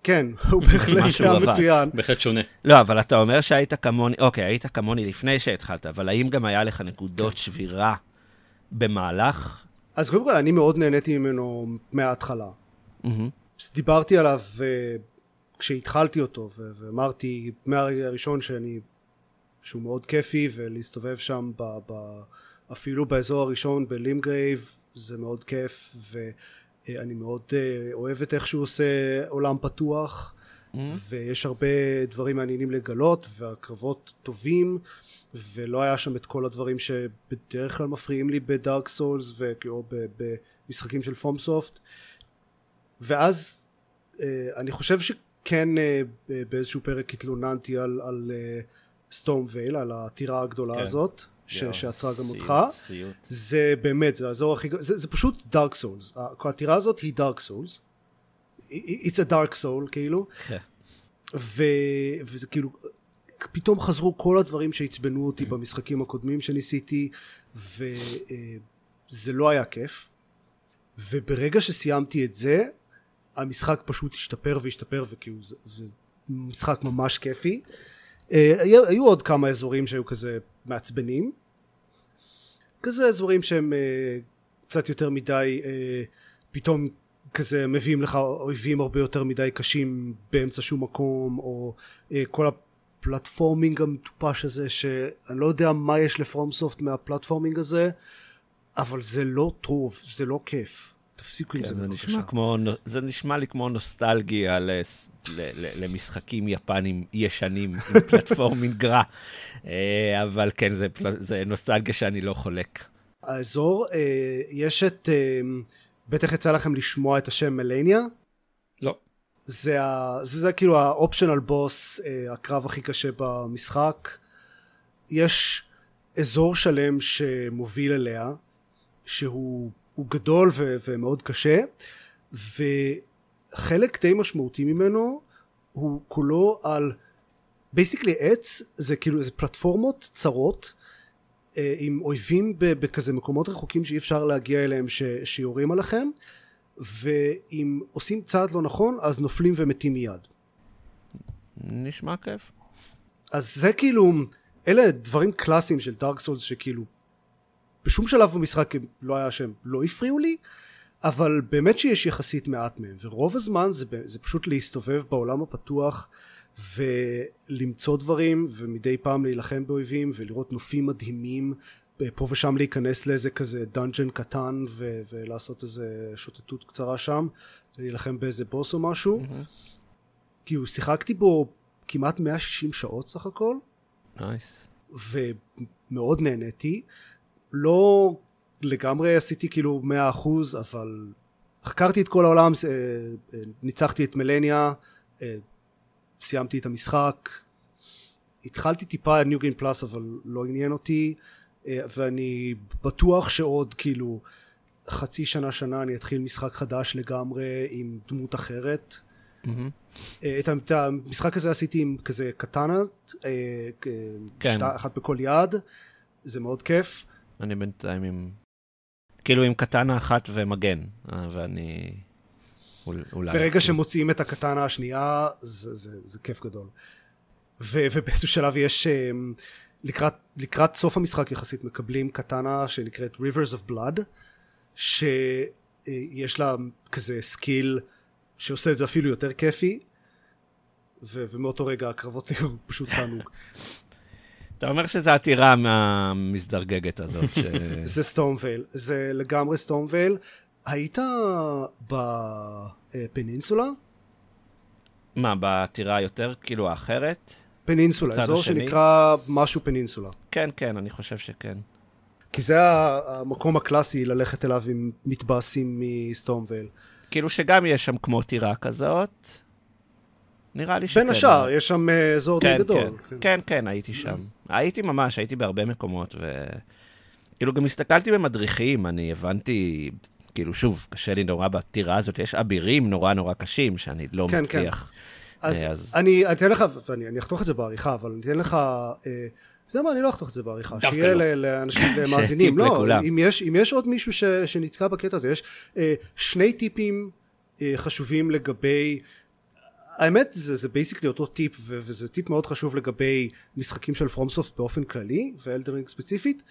כן, הוא בהחלט היה מצוין. בהחלט שונה. לא, אבל אתה אומר שהיית כמוני, אוקיי, היית כמוני לפני שהתחלת, אבל האם גם היה לך נקודות שבירה במהלך? אז קודם כל, אני מאוד נהניתי ממנו מההתחלה. דיברתי עליו כשהתחלתי אותו, ואמרתי מהרגע הראשון שאני, שהוא מאוד כיפי, ולהסתובב שם ב... ב אפילו באזור הראשון ב Limgrave זה מאוד כיף ואני מאוד אה, אוהב את איך שהוא עושה עולם פתוח מ-המ. ויש הרבה דברים מעניינים לגלות והקרבות טובים ולא היה שם את כל הדברים שבדרך כלל מפריעים לי ב Dark Souls או במשחקים של פום סופט ואז אה, אני חושב שכן אה, באיזשהו פרק התלוננתי על, על סטום וייל על הטירה הגדולה כן. הזאת ש- שעצרה גם אותך, זה באמת, זה האזור הכי, זה, זה פשוט דארק סולס, העתירה הזאת היא דארק סולס, it's a dark soul כאילו, כן. ו, וזה כאילו, פתאום חזרו כל הדברים שעצבנו אותי במשחקים הקודמים שניסיתי, וזה לא היה כיף, וברגע שסיימתי את זה, המשחק פשוט השתפר והשתפר, וכאילו זה, זה משחק ממש כיפי. אה, היו עוד כמה אזורים שהיו כזה מעצבנים. כזה אזורים שהם uh, קצת יותר מדי uh, פתאום כזה מביאים לך אויבים הרבה יותר מדי קשים באמצע שום מקום או uh, כל הפלטפורמינג המטופש הזה שאני לא יודע מה יש לפרומסופט מהפלטפורמינג הזה אבל זה לא טוב זה לא כיף תפסיקו כן, עם זה בבקשה. נשמע כמו, זה נשמע לי כמו נוסטלגיה ל, ל, ל, למשחקים יפנים ישנים עם פלטפורמינג רע, אה, אבל כן, זה, זה נוסטלגיה שאני לא חולק. האזור, אה, יש את, אה, בטח יצא לכם לשמוע את השם מלניה? לא. זה, ה, זה, זה כאילו האופשיונל בוס, הקרב הכי קשה במשחק. יש אזור שלם שמוביל אליה, שהוא הוא גדול ו- ומאוד קשה וחלק די משמעותי ממנו הוא כולו על בייסיקלי עץ זה כאילו איזה פלטפורמות צרות אה, עם אויבים בכזה מקומות רחוקים שאי אפשר להגיע אליהם ש- שיורים עליכם ואם עושים צעד לא נכון אז נופלים ומתים מיד. נשמע כיף. אז זה כאילו אלה דברים קלאסיים של דארק סולס שכאילו בשום שלב במשחק לא היה שהם לא הפריעו לי אבל באמת שיש יחסית מעט מהם ורוב הזמן זה, זה פשוט להסתובב בעולם הפתוח ולמצוא דברים ומדי פעם להילחם באויבים ולראות נופים מדהימים פה ושם להיכנס לאיזה כזה דאנג'ן קטן ו- ולעשות איזה שוטטות קצרה שם להילחם באיזה בוס או משהו מ-המ. כאילו שיחקתי בו כמעט 160 שעות סך הכל nice nice. ומאוד נהניתי לא לגמרי עשיתי כאילו מאה אחוז אבל חקרתי את כל העולם אה, אה, ניצחתי את Malenia אה, סיימתי את המשחק התחלתי טיפה New Game Plus אבל לא עניין אותי ואני בטוח שעוד כאילו חצי שנה שנה אני אתחיל משחק חדש לגמרי עם דמות אחרת mm-hmm. את המשחק הזה עשיתי עם כזה קטנה כן. אחת בכל יד זה מאוד כיף אני בינתיים עם... כאילו עם קטנה אחת ומגן, אה, ואני... אולי... ברגע שמוציאים את הקטנה השנייה, זה, זה, זה כיף גדול. ו, ובאיזשהו שלב יש... אה, לקראת, לקראת סוף המשחק יחסית מקבלים קטאנה שנקראת Rivers of Blood, שיש לה כזה skill שעושה את זה אפילו יותר כיפי, ו, ומאותו רגע הקרבות היו פשוט תענוג. אתה אומר שזו הטירה המזדרגגת הזאת. ש... זה Stormveil, זה לגמרי Stormveil. היית ב Peninsula? מה, בעתירה יותר כאילו האחרת? פנינסולה, אזור שנקרא משהו פנינסולה. כן, כן, אני חושב שכן. כי זה המקום הקלאסי ללכת אליו אם מתבאסים מסטורמווייל. כאילו שגם יש שם כמו טירה כזאת. נראה לי שכן. בין השאר, יש שם אה, אזור די כן, גדול. כן, כן, כן, הייתי שם. הייתי ממש, הייתי בהרבה מקומות, ו... כאילו, גם הסתכלתי במדריכים, אני הבנתי, כאילו, שוב, קשה לי נורא בטירה הזאת, יש אבירים נורא נורא קשים, שאני לא כן, כן. מצליח. אז אה, אז- אני אתן לך, ואני אני אחתוך את זה בעריכה, אבל אני אתן לך, אה, אתה יודע מה, אני לא אחתוך את זה בעריכה. שיהיה לא. לאנשים, למאזינים. טיפ לא, לכולם. אם יש- אם יש עוד מישהו ש- שנתקע בקטע הזה, יש אה, שני טיפים אה, חשובים לגבי... האמת זה, זה basically אותו טיפ ו- וזה טיפ מאוד חשוב לגבי משחקים של FromSoft באופן כללי ו Elden Ring ספציפית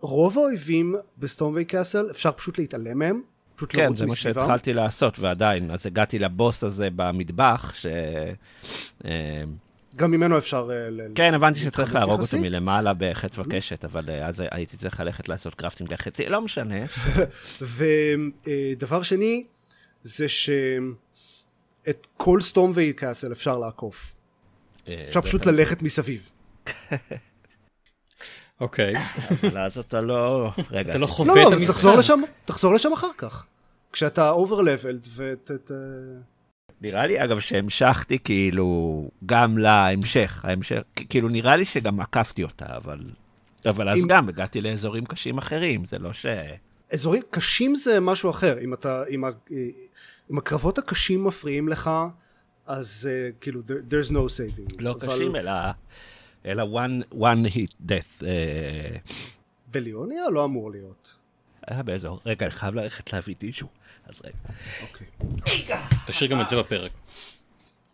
רוב האויבים ב Stormveil Castle אפשר פשוט להתעלם מהם פשוט כן, זה מה. שהתחלתי לעשות, ועדיין, אז הגעתי לבוס הזה במטבח, ש... אה, גם ממנו אפשר אה, כן, הבנתי שצריך להרוג אותו. מלמעלה בחץ וקשת, אבל אה, אז הייתי צריך ללכת לעשות crafting לחצים, לא משנה. ודבר שני זה שאת כל Stormveil Castle אפשר לעקוף. אה, אפשר פשוט ללכת מסביב. אוקיי. אבל אז אתה לא... רגע, אתה לא חווה לא את לא אבל המשחק. תחזור לשם תחזור לשם אחר כך. כשאתה overleveled ות... ת- נראה לי, אגב, שהמשכתי כאילו גם להמשך, ההמשך, כאילו נראה לי שגם עקפתי אותה, אבל... אבל אז גם הגעתי לאזורים קשים אחרים, זה לא ש... אזורים קשים זה משהו אחר. אם אתה אם, אם הקרבות הקשים מפריעים לך אז uh, כאילו there- there's no saving לא אבל קשים, אלא... אלא one, one hit death. אה, בליוניה לא אמור להיות היה באזור, רגע, אני חייב ללכת להביא טישו. אז רגע. אוקיי תשאיר גם את זה בפרק.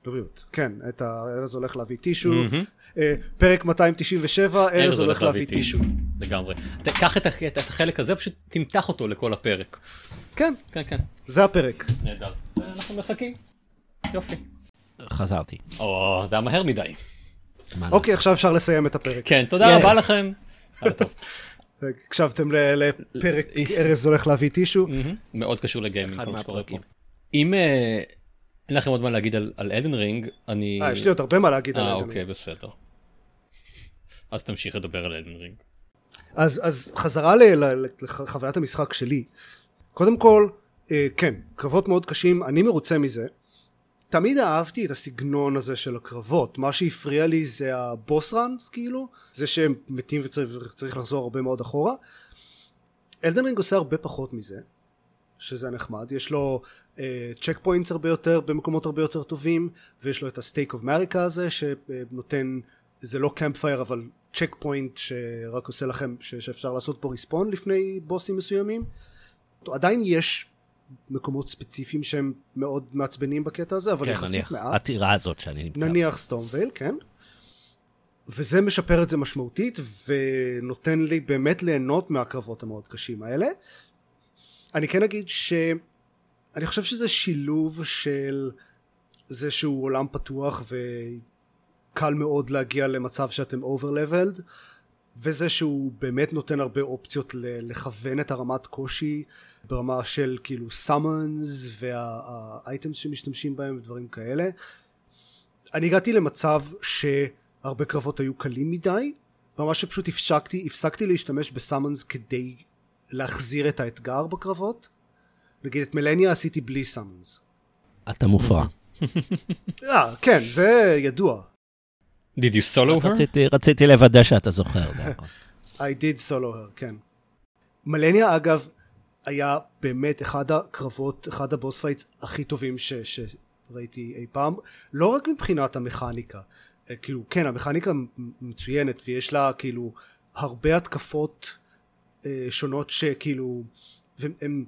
לבריאות כן את הארז הולך להביא טישו אה, פרק 297 ארז הולך להביא טישו לגמרי. קח את ה- את החלק הזה, פשוט תמתח אותו לכל הפרק. כן כן, כן. זה הפרק נהדר. אנחנו מחכים. יופי. חזרתי. או, זה היה מהר מדי. אוקיי עכשיו אפשר לסיים את הפרק כן, תודה רבה לכם. הקשבתם ל- לפרק. ארז הולך להביא טישו מאוד קשור ל gaming, מה שקורה פה. מהפרקים. אם אה, אין לכם עוד מה להגיד על על Elden Ring, אני... אה, יש לי עוד הרבה מה להגיד על אה, Elden אוקיי, בסדר. אז תמשיך לדבר על Elden Ring. אז, אז חזרה ל- ל- לחוויית המשחק שלי. קודם כל, אה, כן, קרבות מאוד קשים, אני מרוצה מזה. תמיד אהבתי את הסגנון הזה של הקרבות, מה שהפריע לי זה ה boss runs כאילו, זה שאם מתים וצריך צריך לחזור הרבה מאוד אחורה. Elden Ring עושה הרבה פחות מזה, שזה נחמד, יש לו check אה, points הרבה יותר במקומות הרבה יותר טובים, ויש לו את ה Stake of Marika הזה שנותן, זה לא campfire אבל checkpoint שרק עושה לכם, ש- שאפשר לעשות פה respawn לפני בוסים מסוימים. עדיין יש מקומות ספציפיים שהם מאוד מעצבנים בקטע הזה, אבל כן, יחסית נניח, מעט. הטירה הזאת שאני נמצא. נניח Stormveil, כן. וזה משפר את זה משמעותית, ונותן לי באמת ליהנות מהקרבות המאוד קשים האלה. אני כן אגיד ש... אני חושב שזה שילוב של זה שהוא עולם פתוח וקל מאוד להגיע למצב שאתם over-leveled, וזה שהוא באמת נותן הרבה אופציות לכוון את הרמת קושי ברמה של כאילו summons והאייטמס שמשתמשים בהם ודברים כאלה. אני הגעתי למצב שהרבה קרבות היו קלים מדי, ממש שפשוט הפסקתי, הפסקתי להשתמש בסאמונס כדי להחזיר את האתגר בקרבות. נגיד את Malenia עשיתי בלי summons. אתה מופרע. אה, כן, זה ידוע. Did you solo her? רציתי- רציתי לוודא שאתה זוכר, זה הכל. I did solo her, כן. Malenia אגב היה באמת אחד הקרבות, אחד ה boss fights הכי טובים ש, שראיתי אי פעם, לא רק מבחינת המכניקה, אה, כאילו כן המכניקה מצוינת ויש לה כאילו הרבה התקפות שונות שכאילו הן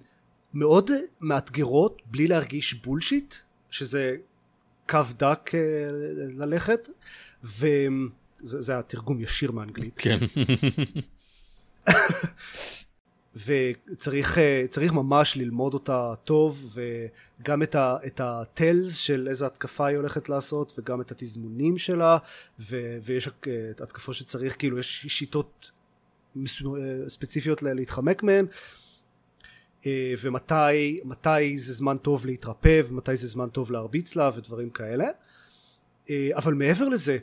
מאוד מאתגרות בלי להרגיש בולשיט, שזה קו דק אה, ללכת, וזה זה התרגום ישיר מאנגלית. כן. וצריך אה, צריך ממש ללמוד אותה טוב וגם את, ה, את הטלס של איזה התקפה היא הולכת לעשות וגם את התזמונים שלה ו, ויש אה, התקפות שצריך כאילו יש שיטות אה, ספציפיות ל- להתחמק מהן. אה, ומתי מתי זה זמן טוב להתרפא ומתי זה זמן טוב להרביץ לה ודברים כאלה. אה, אבל מעבר לזה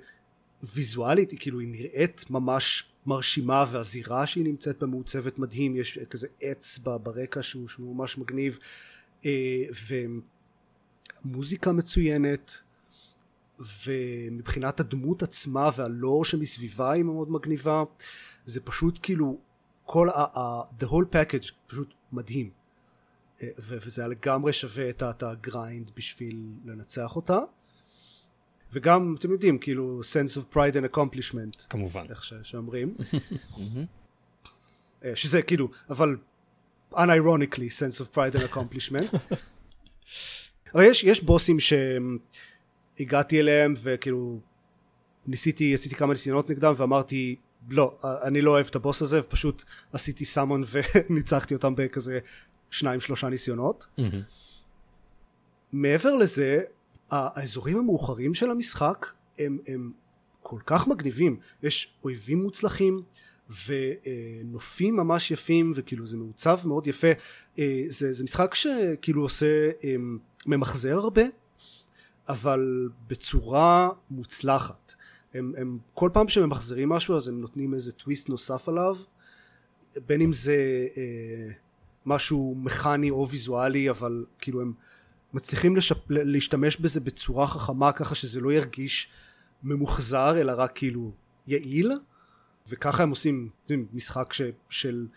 ויזואלית היא כאילו היא נראית ממש מרשימה והזירה שהיא נמצאת בה מעוצבת מדהים יש כזה עץ ברקע שהוא, שהוא ממש מגניב. אה, ומוזיקה מצוינת ומבחינת הדמות עצמה והלור שמסביבה היא מאוד מגניבה זה פשוט כאילו כל ה... ה the whole package פשוט מדהים. אה, וזה היה לגמרי שווה את הגריינד בשביל לנצח אותה. וגם אתם יודעים כאילו sense of pride and accomplishment. כמובן. איך שאומרים. אה, שזה כאילו אבל unironically sense of pride and accomplishment. אבל יש, יש בוסים שהגעתי אליהם וכאילו ניסיתי עשיתי כמה ניסיונות נגדם ואמרתי לא אני לא אוהב את הבוס הזה ופשוט עשיתי סאמון וניצחתי אותם בכזה שניים שלושה ניסיונות. מעבר לזה האזורים המאוחרים של המשחק הם, הם כל כך מגניבים. יש אויבים מוצלחים ונופים ממש יפים וכאילו זה מעוצב מאוד יפה. אה, זה, זה משחק שכאילו עושה אה, ממחזר הרבה אבל בצורה מוצלחת הם, הם כל פעם שממחזרים משהו אז הם נותנים איזה טוויסט נוסף עליו. בין אם זה אה, משהו מכני או ויזואלי אבל כאילו הם מצליחים לשפ... להשתמש בזה בצורה חכמה ככה שזה לא ירגיש ממוחזר אלא רק כאילו יעיל. וככה הם עושים משחק ש... של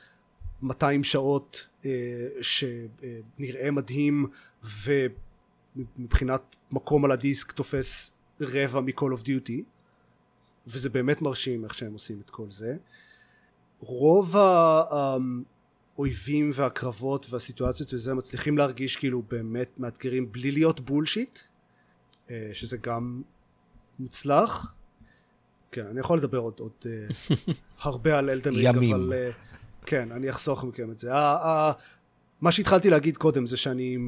200 שעות אה, שנראה מדהים ומבחינת מקום על הדיסק תופס רבע מ-call of duty וזה באמת מרשים איך שהם עושים את כל זה. רוב האויבים והקרבות והסיטואציות וזה מצליחים להרגיש כאילו באמת מאתגרים בלי להיות בולשיט אה, שזה גם מוצלח. כן אני יכול לדבר עוד, עוד uh, הרבה על אלדן רינג אבל uh, כן אני אחסוך מכם את זה. מה שהתחלתי להגיד קודם זה שאני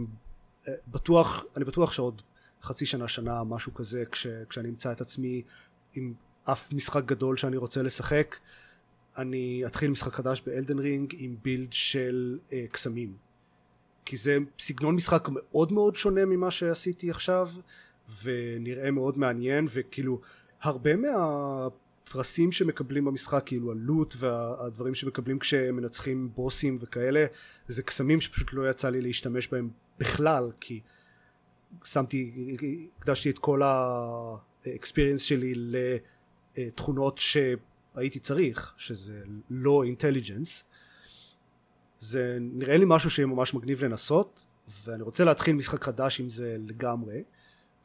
בטוח אני בטוח שעוד חצי שנה שנה משהו כזה כש, כשאני אמצא את עצמי עם אף משחק גדול שאני רוצה לשחק. אני אתחיל משחק חדש באלדן רינג עם בילד של uh, קסמים. כי זה סגנון משחק מאוד מאוד שונה ממה שעשיתי עכשיו ונראה מאוד מעניין וכאילו הרבה מהפרסים שמקבלים במשחק כאילו הלוט והדברים שמקבלים כשמנצחים בוסים וכאלה זה קסמים שפשוט לא יצא לי להשתמש בהם בכלל כי שמתי הקדשתי את כל האקספיריאנס שלי לתכונות שהייתי צריך שזה לא אינטליג'נס זה נראה לי משהו שיהיה ממש מגניב לנסות ואני רוצה להתחיל משחק חדש עם זה לגמרי.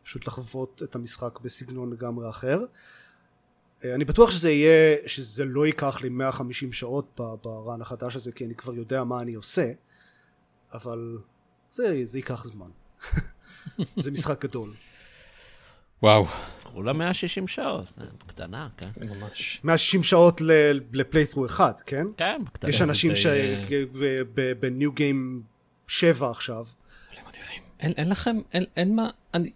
פשוט לחוות את המשחק בסגנון לגמרי אחר. אה, אני בטוח שזה יהיה שזה לא ייקח לי 150 שעות ברן החדש הזה כי אני כבר יודע מה אני עושה אבל זה, זה ייקח זמן. זה משחק גדול וואו. כולה 160 שעות, אה, קטנה, כן. ממש. 160 שעות לפליית'רו אחד, כן? כן, בקטנה. יש אנשים שבניו גיים 7 עכשיו. אין, לכם, אין, מה, אני...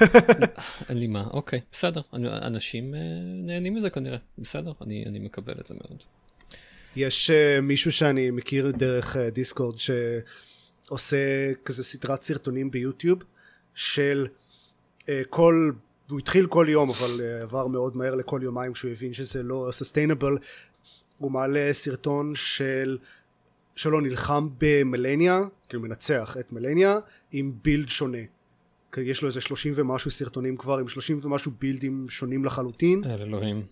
אין לי מה, אוקיי, בסדר. אנשים אה, נהנים מזה כנראה, בסדר, אני, אני מקבל את זה מאוד. יש uh, מישהו שאני מכיר דרך דיסקורד שעושה כזה סדרת סרטונים ביוטיוב של כל, הוא התחיל כל יום אבל uh, עבר מאוד מהר לכל יומיים כשהוא הבין שזה לא סוסטיינבל, הוא מעלה סרטון של שלו נלחם במלניה, כאילו מנצח את מלניה עם בילד שונה. יש לו איזה שלושים ומשהו סרטונים כבר עם שלושים ומשהו בילדים שונים לחלוטין. אל אלוהים.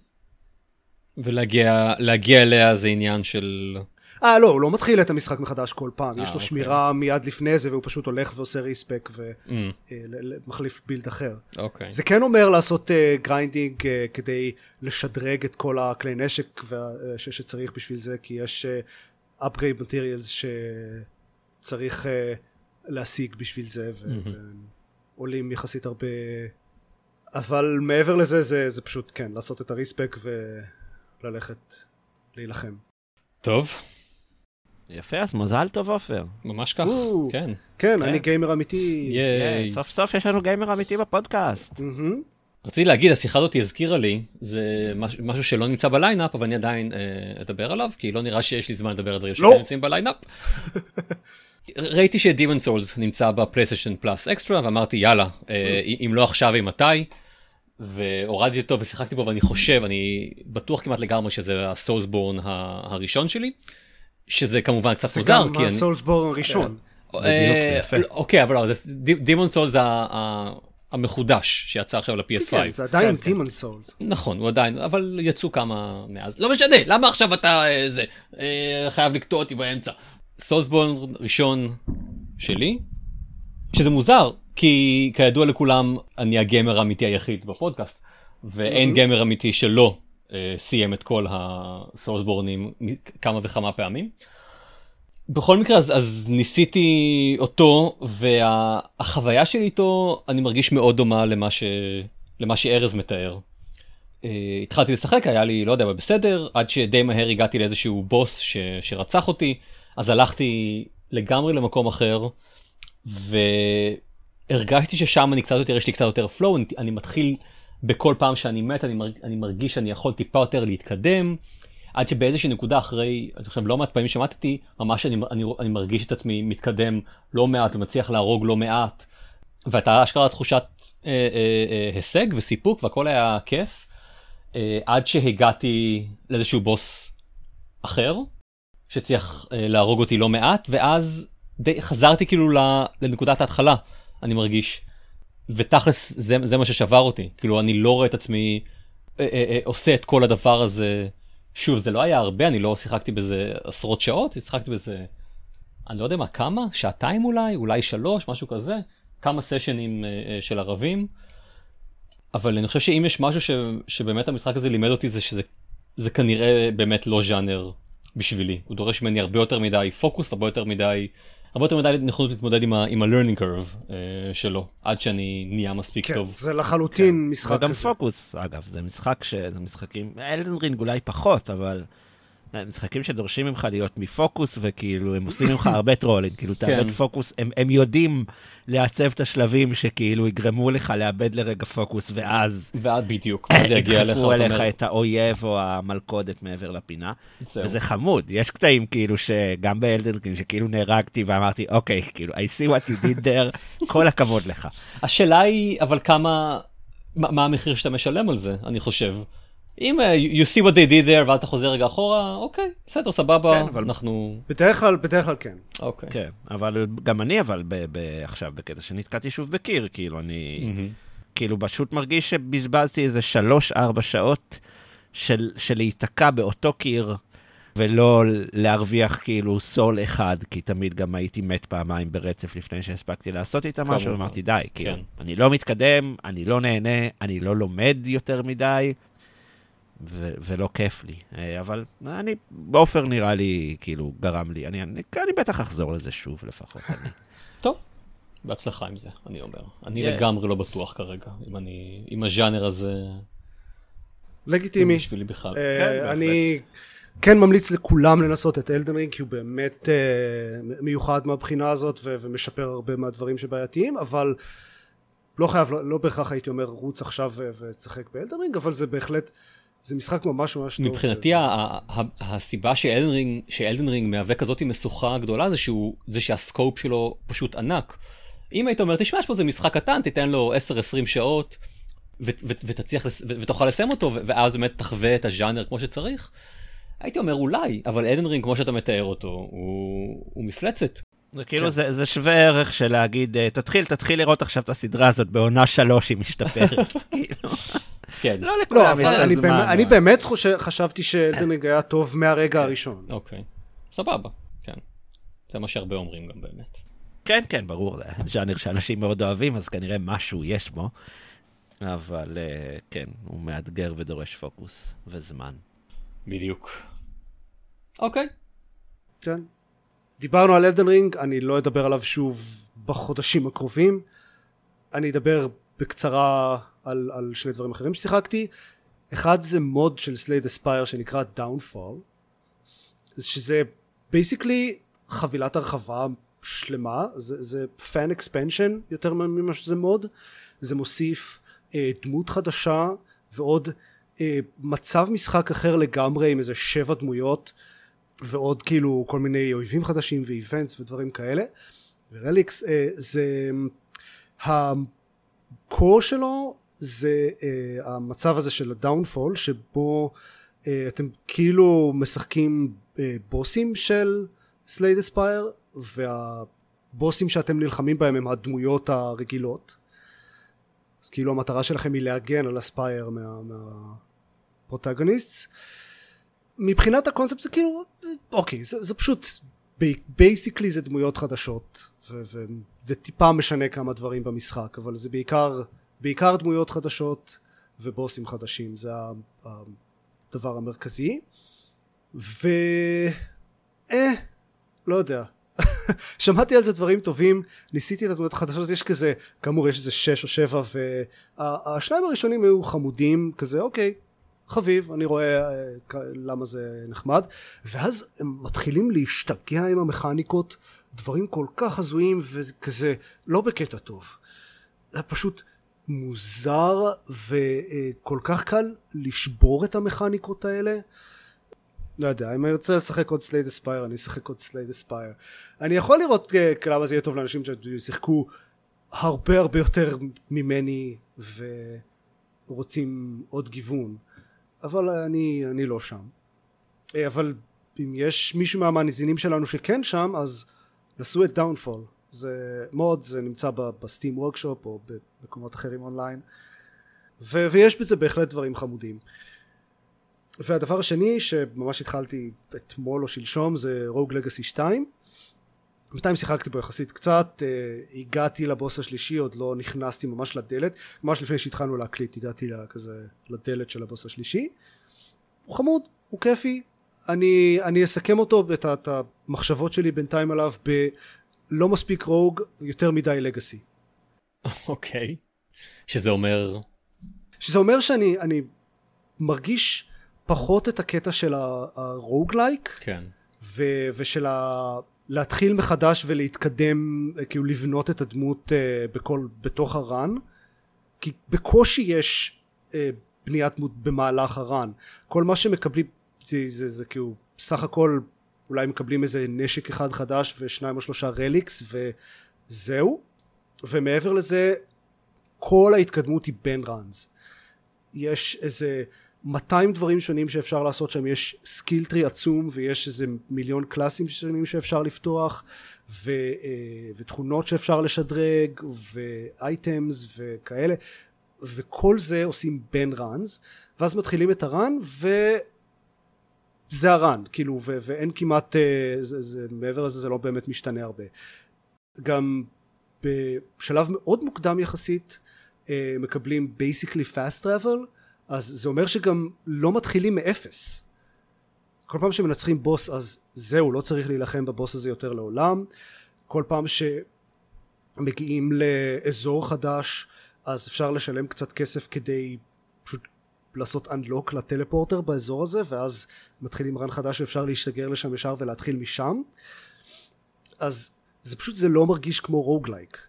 ולהגיע אליה זה עניין של... אה לא, הוא לא מתחיל את המשחק מחדש כל פעם, 아, יש לו אוקיי. שמירה מיד לפני זה והוא פשוט הולך ועושה ריספק ומחליף mm. בילד אחר. אוקיי. זה כן אומר לעשות grinding אה, כדי לשדרג את כל הכלי נשק שצריך בשביל זה, כי יש upgrade materials שצריך להשיג בשביל זה. ו- mm-hmm. עולים יחסית הרבה אבל מעבר לזה זה, זה פשוט כן לעשות את ה respec וללכת להילחם. טוב. יפה אז מזל טוב עופר. ממש כך, או, כן. כן. כן, אני גיימר אמיתי. ייי. סוף סוף יש לנו גיימר אמיתי בפודקאסט. רציתי להגיד, השיחה הזאת הזכירה לי, זה מש- משהו שלא נמצא ב lineup, אבל אני עדיין אה, אדבר עליו, כי לא נראה שיש לי זמן לדבר על דברים לא. שכן נמצאים ב lineup. ראיתי ש Demon's Souls נמצא ב PlayStation Plus Extra, ואמרתי יאללה, אה, אם לא עכשיו, אם מתי? והורדתי אותו ושיחקתי בו ואני חושב, אני בטוח כמעט לגמרי שזה ה Soulsborne הראשון שלי, שזה כמובן קצת זה מוזר. גם כי אני- ה Soulsborne הראשון. זה אה. אוקיי, אבל דימון סול זה ה- ה- המחודש שיצא עכשיו ל-PS5. כן, זה עדיין כן, כן. דימון סולס. נכון, הוא עדיין, אבל יצאו כמה מאז. לא משנה, למה עכשיו אתה אה, זה, אה, חייב לקטוע אותי באמצע. סולסבורן ראשון שלי, שזה מוזר, כי כידוע לכולם, אני הגיימר האמיתי היחיד בפודקאסט, ואין גיימר אמיתי שלא סיים את כל הסולסבורנים כמה וכמה פעמים. בכל מקרה, אז, אז ניסיתי אותו, והחוויה שלי איתו, אני מרגיש מאוד דומה למה, ש... למה שארז מתאר. Uh, התחלתי לשחק, היה לי, לא יודע, אבל בסדר, עד שדי מהר הגעתי לאיזשהו בוס ש... שרצח אותי, אז הלכתי לגמרי למקום אחר, והרגשתי ששם אני קצת יותר, יש לי קצת יותר flow, אני, אני מתחיל בכל פעם שאני מת, אני, מרג... אני מרגיש שאני יכול טיפה יותר להתקדם. עד שבאיזושהי נקודה אחרי, אני חושב לא מעט פעמים שמעתי, ממש אני, אני, אני מרגיש את עצמי מתקדם לא מעט ומצליח להרוג לא מעט. והייתה אשכרה תחושת אה, אה, אה, הישג וסיפוק והכל היה כיף. אה, עד שהגעתי לאיזשהו בוס אחר, שהצליח אה, להרוג אותי לא מעט, ואז די חזרתי כאילו לנקודת ההתחלה, אני מרגיש. ותכלס זה, זה מה ששבר אותי, כאילו אני לא רואה את עצמי אה, אה, אה, עושה את כל הדבר הזה. שוב, זה לא היה הרבה, אני לא שיחקתי בזה עשרות שעות, שיחקתי בזה, אני לא יודע מה, כמה? שעתיים אולי? אולי שלוש? משהו כזה? כמה סשנים אה, אה, של ערבים. אבל אני חושב שאם יש משהו ש, שבאמת המשחק הזה לימד אותי זה שזה זה כנראה באמת לא ז'אנר בשבילי. הוא דורש ממני הרבה יותר מדי פוקוס, הרבה יותר מדי, הרבה יותר מדי נכונות להתמודד עם, ה, עם ה-learning curve אה, שלו, עד שאני נהיה מספיק כן, טוב. זה לחלוטין משחק וגם כזה. פוקוס, אגב, זה משחק ש... זה משחקים, Elden Ring אולי פחות, אבל... משחקים שדורשים ממך להיות מפוקוס, וכאילו, הם עושים ממך הרבה trolling, כאילו, תאבד כן. פוקוס, הם, הם יודעים לעצב את השלבים שכאילו יגרמו לך לאבד לרגע פוקוס, ואז ועד בדיוק, ואז זה יגיע אליך, ידחפו אליך אומר, את האויב או המלכודת מעבר לפינה, זהו. וזה חמוד. יש קטעים כאילו שגם ב Elden Ring, שכאילו נהרגתי ואמרתי, אוקיי, כאילו, I see what you did there, כל הכבוד לך. השאלה היא, אבל כמה, מה, מה המחיר שאתה משלם על זה, אני חושב. אם uh, you see what they did there ואז אתה חוזר רגע אחורה, אוקיי, בסדר, סבבה, כן, אבל- אנחנו... בדרך כלל, בדרך כלל כן. אוקיי. כן, אבל גם אני, אבל ב- ב- עכשיו בקטע שנתקעתי שוב בקיר, כאילו, אני... מהמם. כאילו פשוט מרגיש שבזבזתי איזה שלוש-ארבע שעות של, של להיתקע באותו קיר, ולא להרוויח כאילו סול אחד, כי תמיד גם הייתי מת פעמיים ברצף לפני שהספקתי לעשות איתם משהו. אמרתי די, כאילו, כן. אני לא מתקדם, אני לא נהנה, אני לא לומד יותר מדי, ו- ולא כיף לי. אה, אבל אני, עופר נראה לי, כאילו, גרם לי, אני, אני, אני בטח אחזור לזה שוב לפחות. אני. טוב, בהצלחה עם זה, אני אומר. אני Yeah. לגמרי לא בטוח כרגע, אם אני, אם הז'אנר הזה, לגיטימי. בשבילי בכלל. אה, כן, בהחלט. אני כן ממליץ לכולם לנסות את אלדן רינג כי הוא באמת אה, מיוחד מהבחינה הזאת ו- ומשפר הרבה מהדברים שבעייתיים אבל לא חייב לא, לא בהכרח הייתי אומר רוץ עכשיו ותשחק ב Elden Ring אבל זה בהחלט זה משחק ממש ממש טוב. מבחינתי הסיבה ש Elden Ring, מהווה כזאת משוכה גדולה זה שהוא, זה שה scope שלו פשוט ענק. אם היית אומר, תשמע, יש פה איזה משחק קטן, תיתן לו 10-20 שעות ותצליח, ותוכל לסיים אותו, ואז באמת תחווה את הז'אנר כמו שצריך, הייתי אומר אולי, אבל Elden Ring כמו שאתה מתאר אותו, הוא, הוא מפלצת. זה כאילו, כן. זה, זה שווה ערך של להגיד, אה, תתחיל, תתחיל לראות עכשיו את הסדרה הזאת בעונה שלוש, היא משתפרת. כאילו, כן, לא לא לכולם את אני, הזמן. באמת, אני באמת חושב, חשבתי שאלדן רינג היה טוב מהרגע הראשון. אוקיי, סבבה, כן. זה מה שהרבה אומרים גם באמת. כן, כן, ברור, זה ז'אנר שאנשים מאוד אוהבים, אז כנראה משהו יש בו. אבל אה, כן, הוא מאתגר ודורש פוקוס וזמן. בדיוק. אוקיי, כן. דיברנו על Elden Ring, אני לא אדבר עליו שוב בחודשים הקרובים. אני אדבר בקצרה על, על שני דברים אחרים ששיחקתי. אחד זה mod של Slay the Spire שנקרא Downfall, שזה basically חבילת הרחבה שלמה, זה, fan expansion יותר ממה שזה mod, זה מוסיף אה, דמות חדשה ועוד אה, מצב משחק אחר לגמרי עם איזה שבע דמויות ועוד כאילו כל מיני אויבים חדשים ו events ודברים כאלה. ו relics אה, זה ה core שלו זה אה, המצב הזה של ה Downfall שבו אה, אתם כאילו משחקים אה, בוסים של Slay the Spire והבוסים שאתם נלחמים בהם הם הדמויות הרגילות. אז כאילו המטרה שלכם היא להגן על the Spire מה, מבחינת הקונספט זה כאילו אוקיי זה, זה פשוט basically זה דמויות חדשות וזה טיפה משנה כמה דברים במשחק אבל זה בעיקר בעיקר דמויות חדשות ובוסים חדשים זה הדבר המרכזי. ו... אה, לא יודע. שמעתי על זה דברים טובים ניסיתי את הדמויות החדשות יש כזה כאמור יש איזה שש או שבע והשניים הראשונים היו חמודים כזה אוקיי חביב אני רואה אה, למה זה נחמד. ואז הם מתחילים להשתגע עם המכניקות דברים כל כך הזויים וכזה לא בקטע טוב. זה פשוט מוזר וכל כך קל לשבור את המכניקות האלה. לא יודע, אם אני רוצה לשחק עוד Slay the Spire, אני אשחק עוד Slay the Spire. אני יכול לראות אה, למה זה יהיה טוב לאנשים שישחקו הרבה הרבה יותר ממני ורוצים עוד גיוון, אבל אני, אני לא שם. אה, אבל אם יש מישהו מהמאזינים שלנו שכן שם, אז נסו את Downfall. זה mod, זה נמצא ב Steam Workshop או במקומות אחרים אונליין, ו- ויש בזה בהחלט דברים חמודים. והדבר השני שממש התחלתי אתמול או שלשום זה רוג לגאסי 2 בינתיים שיחקתי בו יחסית קצת uh, הגעתי לבוס השלישי עוד לא נכנסתי ממש לדלת. ממש לפני שהתחלנו להקליט הגעתי כזה לדלת של הבוס השלישי. הוא חמוד הוא כיפי. אני, אני אסכם אותו את, את המחשבות שלי בינתיים עליו בלא מספיק רוג יותר מדי לגאסי אוקיי. okay. שזה אומר? שזה אומר שאני אני מרגיש פחות את הקטע של הרוגלייק כן. ו- ושל ה... להתחיל מחדש ולהתקדם כאילו לבנות את הדמות uh, בכל בתוך הרן? כי בקושי יש uh, בניית דמות במהלך הרן. כל מה שמקבלים זה, זה, זה כאילו סך הכל אולי מקבלים איזה נשק אחד חדש ושניים או שלושה רליקס וזהו. ומעבר לזה כל ההתקדמות היא בין runs יש איזה 200 דברים שונים שאפשר לעשות שם. יש skill tree עצום ויש איזה מיליון קלאסים שונים שאפשר לפתוח ו, אה, ותכונות שאפשר לשדרג ו items וכאלה. וכל זה עושים בין runs ואז מתחילים את ה run וזה ה run כאילו ו, ואין כמעט אה, זה, זה, מעבר לזה זה לא באמת משתנה הרבה. גם בשלב מאוד מוקדם יחסית אה, מקבלים basically fast travel אז זה אומר שגם לא מתחילים מאפס. כל פעם שמנצחים בוס אז זהו לא צריך להילחם בבוס הזה יותר לעולם. כל פעם שמגיעים לאזור חדש אז אפשר לשלם קצת כסף כדי פשוט לעשות unlock לטלפורטר באזור הזה ואז מתחילים רן חדש ואפשר להשתגר לשם ישר ולהתחיל משם. אז זה פשוט זה לא מרגיש כמו רוגלייק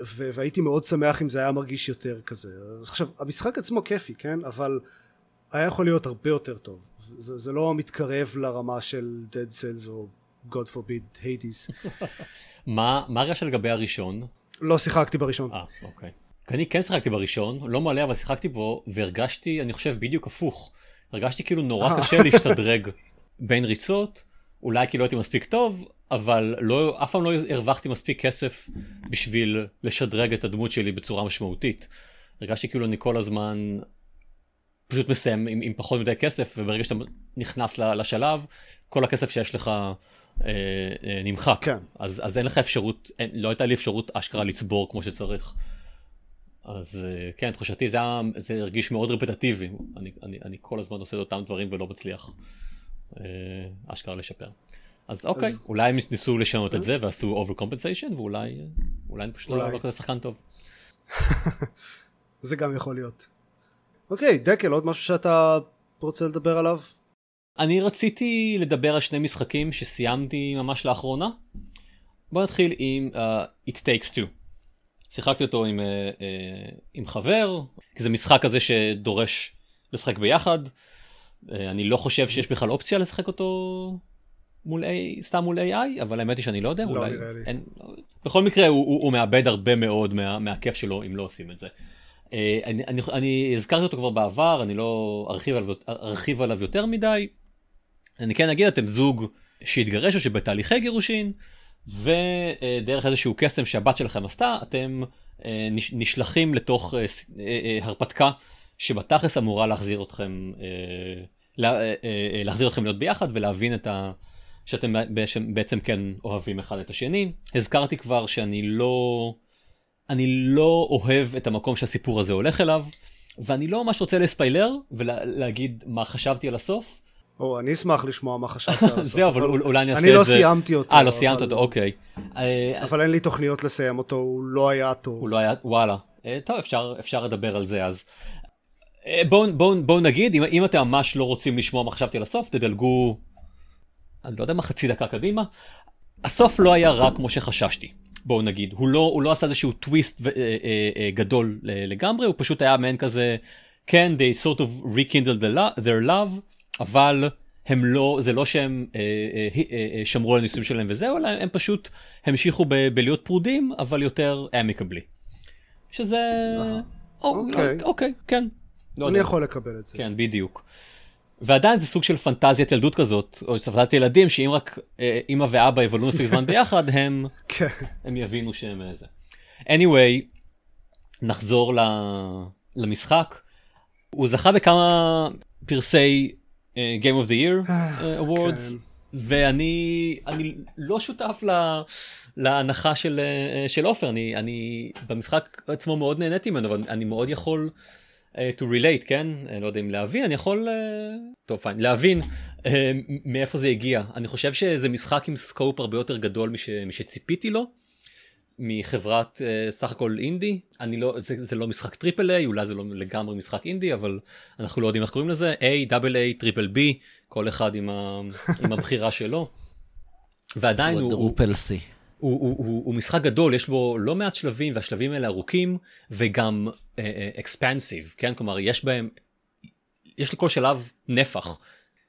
והייתי מאוד שמח אם זה היה מרגיש יותר כזה. עכשיו, המשחק עצמו כיפי, כן? אבל היה יכול להיות הרבה יותר טוב. זה, זה לא מתקרב לרמה של Dead Cells או God forbid Hades. מה הרגשת לגבי הראשון? לא שיחקתי בראשון. אה, אוקיי. אני כן שיחקתי בראשון, לא מלא אבל שיחקתי בו, והרגשתי, אני חושב, בדיוק הפוך. הרגשתי כאילו נורא אה. קשה להשתדרג בין ריצות, אולי כי לא הייתי מספיק טוב, אבל לא, אף פעם לא הרווחתי מספיק כסף בשביל לשדרג את הדמות שלי בצורה משמעותית. הרגשתי כאילו אני כל הזמן פשוט מסיים עם, עם פחות מדי כסף, וברגע שאתה נכנס לשלב, כל הכסף שיש לך אה, אה, נמחק. כן. אז, אז אין לך אפשרות, אין, לא הייתה לי אפשרות אשכרה לצבור כמו שצריך. אז אה, כן, תחושתי זה, זה הרגיש מאוד רפטטיבי. אני, אני, אני כל הזמן עושה את אותם דברים ולא מצליח אה, אשכרה לשפר. אז אוקיי, אז... אולי הם ניסו לשנות את? זה ועשו over compensation ואולי אולי אני פשוט אולי. לא כזה שחקן טוב. זה גם יכול להיות. אוקיי, דקל, עוד משהו שאתה רוצה לדבר עליו? אני רציתי לדבר על שני משחקים שסיימתי ממש לאחרונה. בוא נתחיל עם uh, It Takes Two. שיחקתי אותו עם, uh, uh, עם חבר, כי זה משחק כזה שדורש לשחק ביחד. Uh, אני לא חושב שיש בכלל אופציה לשחק אותו מול A, סתם מול AI, אבל האמת היא שאני לא יודע, לא אולי... נראה לי. אין, בכל מקרה הוא, הוא, הוא מאבד הרבה מאוד מה, מהכיף שלו אם לא עושים את זה. אה, אני, אני, אני הזכרתי אותו כבר בעבר, אני לא ארחיב עליו, ארחיב עליו יותר מדי. אני כן אגיד, אתם זוג שהתגרש או שבתהליכי גירושין, ודרך איזשהו קסם שהבת שלכם עשתה, אתם אה, נשלחים לתוך אה, הרפתקה שבתכלס אמורה להחזיר אתכם, להחזיר אתכם להיות ביחד ולהבין את ה... שאתם בעצם כן אוהבים אחד את השני. הזכרתי כבר שאני לא... אני לא אוהב את המקום שהסיפור הזה הולך אליו, ואני לא ממש רוצה לספיילר ולהגיד מה חשבתי על הסוף. או, אני אשמח לשמוע מה חשבת על הסוף. זהו, אבל אולי אני אעשה את זה. אני לא סיימתי אותו. אה, לא סיימת אותו, אוקיי. אה, אבל אין לי תוכניות לסיים אותו, הוא לא היה טוב. הוא לא היה, וואלה. אה, טוב, אפשר לדבר על זה אז. אה, בואו נגיד, אם אתם ממש לא רוצים לשמוע מה חשבתי על הסוף, תדלגו, אני לא יודע מה, חצי דקה קדימה. הסוף לא היה רע כמו שחששתי. בואו נגיד, הוא לא, הוא לא עשה איזשהו טוויסט אה, אה, אה, גדול לגמרי, הוא פשוט היה מעין כזה, כן, they sort of rekindled their love, אבל הם לא, זה לא שהם אה, אה, אה, אה, שמרו על הנישואים שלהם וזהו, אלא הם פשוט המשיכו ב, בלהיות פרודים, אבל יותר אמיקבלי. שזה... אוקיי. אוקיי, כן. לא אני יכול לקבל את זה. כן, בדיוק. ועדיין זה סוג של פנטזיית ילדות כזאת, או פנטזיית ילדים, שאם רק אה, אימא ואבא יבלו מספיק זמן ביחד, הם, כן. הם יבינו שהם איזה. anyway, נחזור למשחק. הוא זכה בכמה פרסי uh, Game of the Year uh, Awards, כן. ואני אני לא שותף ל, להנחה של, uh, של עופר, אני, אני במשחק עצמו מאוד נהניתי ממנו, אבל אני מאוד יכול... uh, to relate, כן? אני לא יודע אם להבין, אני יכול, uh, טוב פיין, להבין uh, מאיפה זה הגיע. אני חושב שזה משחק עם סקופ הרבה יותר גדול מש, משציפיתי לו, מחברת אה, סך הכל אינדי. אני לא, זה, זה לא משחק triple A, אולי זה לא לגמרי משחק אינדי, אבל אנחנו לא יודעים איך קוראים לזה, A, double A, triple B, כל אחד עם, ה, עם הבחירה שלו. ועדיין הוא... C. הוא, הוא, הוא, הוא משחק גדול, יש בו לא מעט שלבים, והשלבים האלה ארוכים, וגם expansive, אה, אה, כן? כלומר, יש בהם, יש לכל שלב נפח.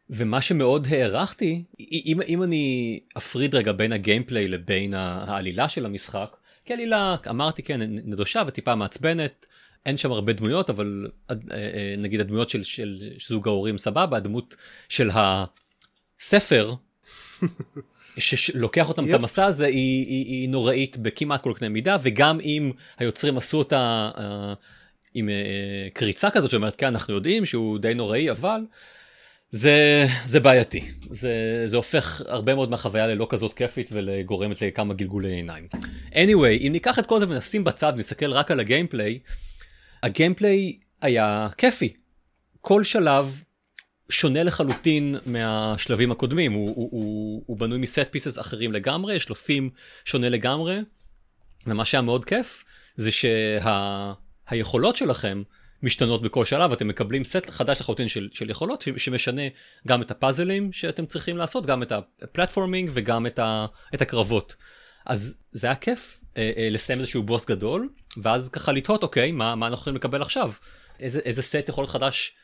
ומה שמאוד הערכתי, אם, אם אני אפריד רגע בין ה gameplay לבין העלילה של המשחק, כי עלילה, אמרתי כן, נדושה וטיפה מעצבנת, אין שם הרבה דמויות, אבל אה, אה, נגיד הדמויות של, של זוג ההורים סבבה, הדמות של הספר שלוקח אותם yep. את המסע הזה היא, היא, היא נוראית בכמעט כל קנה מידה וגם אם היוצרים עשו אותה uh, עם uh, קריצה כזאת שאומרת כן אנחנו יודעים שהוא די נוראי אבל זה זה בעייתי זה זה הופך הרבה מאוד מהחוויה ללא כזאת כיפית וגורמת לכמה גלגולי עיניים. anyway אם ניקח את כל זה ונשים בצד ונסתכל רק על הגיימפליי הגיימפליי היה כיפי כל שלב שונה לחלוטין מהשלבים הקודמים, הוא, הוא, הוא, הוא בנוי מסט פיסס אחרים לגמרי, יש לו סים שונה לגמרי, ומה שהיה מאוד כיף זה שהיכולות שה, שלכם משתנות בכל שלב, אתם מקבלים סט חדש לחלוטין של, של יכולות שמשנה גם את הפאזלים שאתם צריכים לעשות, גם את הפלטפורמינג וגם את, ה, את הקרבות. אז זה היה כיף אה, אה, לסיים איזשהו בוס גדול, ואז ככה לתהות, אוקיי, מה, מה אנחנו יכולים לקבל עכשיו? איזה, איזה סט יכולות חדש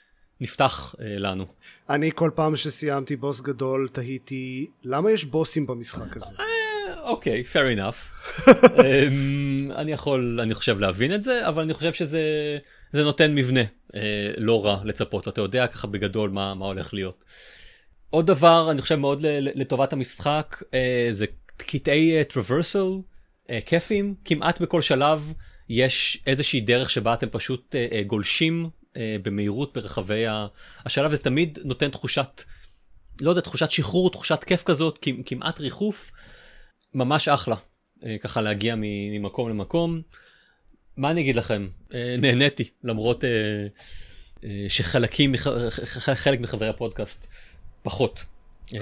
נפתח uh, לנו. אני כל פעם שסיימתי בוס גדול תהיתי למה יש בוסים במשחק הזה. אה, אוקיי, uh, fair enough. um, אני יכול, אני חושב להבין את זה, אבל אני חושב שזה זה נותן מבנה uh, לא רע לצפות, אתה יודע ככה בגדול מה, מה הולך להיות. עוד דבר, אני חושב מאוד לטובת המשחק, uh, זה קטעי טרוורסל uh, כיפים, כמעט בכל שלב יש איזושהי דרך שבה אתם פשוט uh, uh, גולשים אה, במהירות ברחבי השלב, זה תמיד נותן תחושת, לא יודע, תחושת שחרור, תחושת כיף כזאת, כמעט ריחוף, ממש אחלה, אה, ככה להגיע ממקום למקום. מה אני אגיד לכם, אה, נהניתי, למרות שחלקים, חלק מחברי הפודקאסט פחות. אה,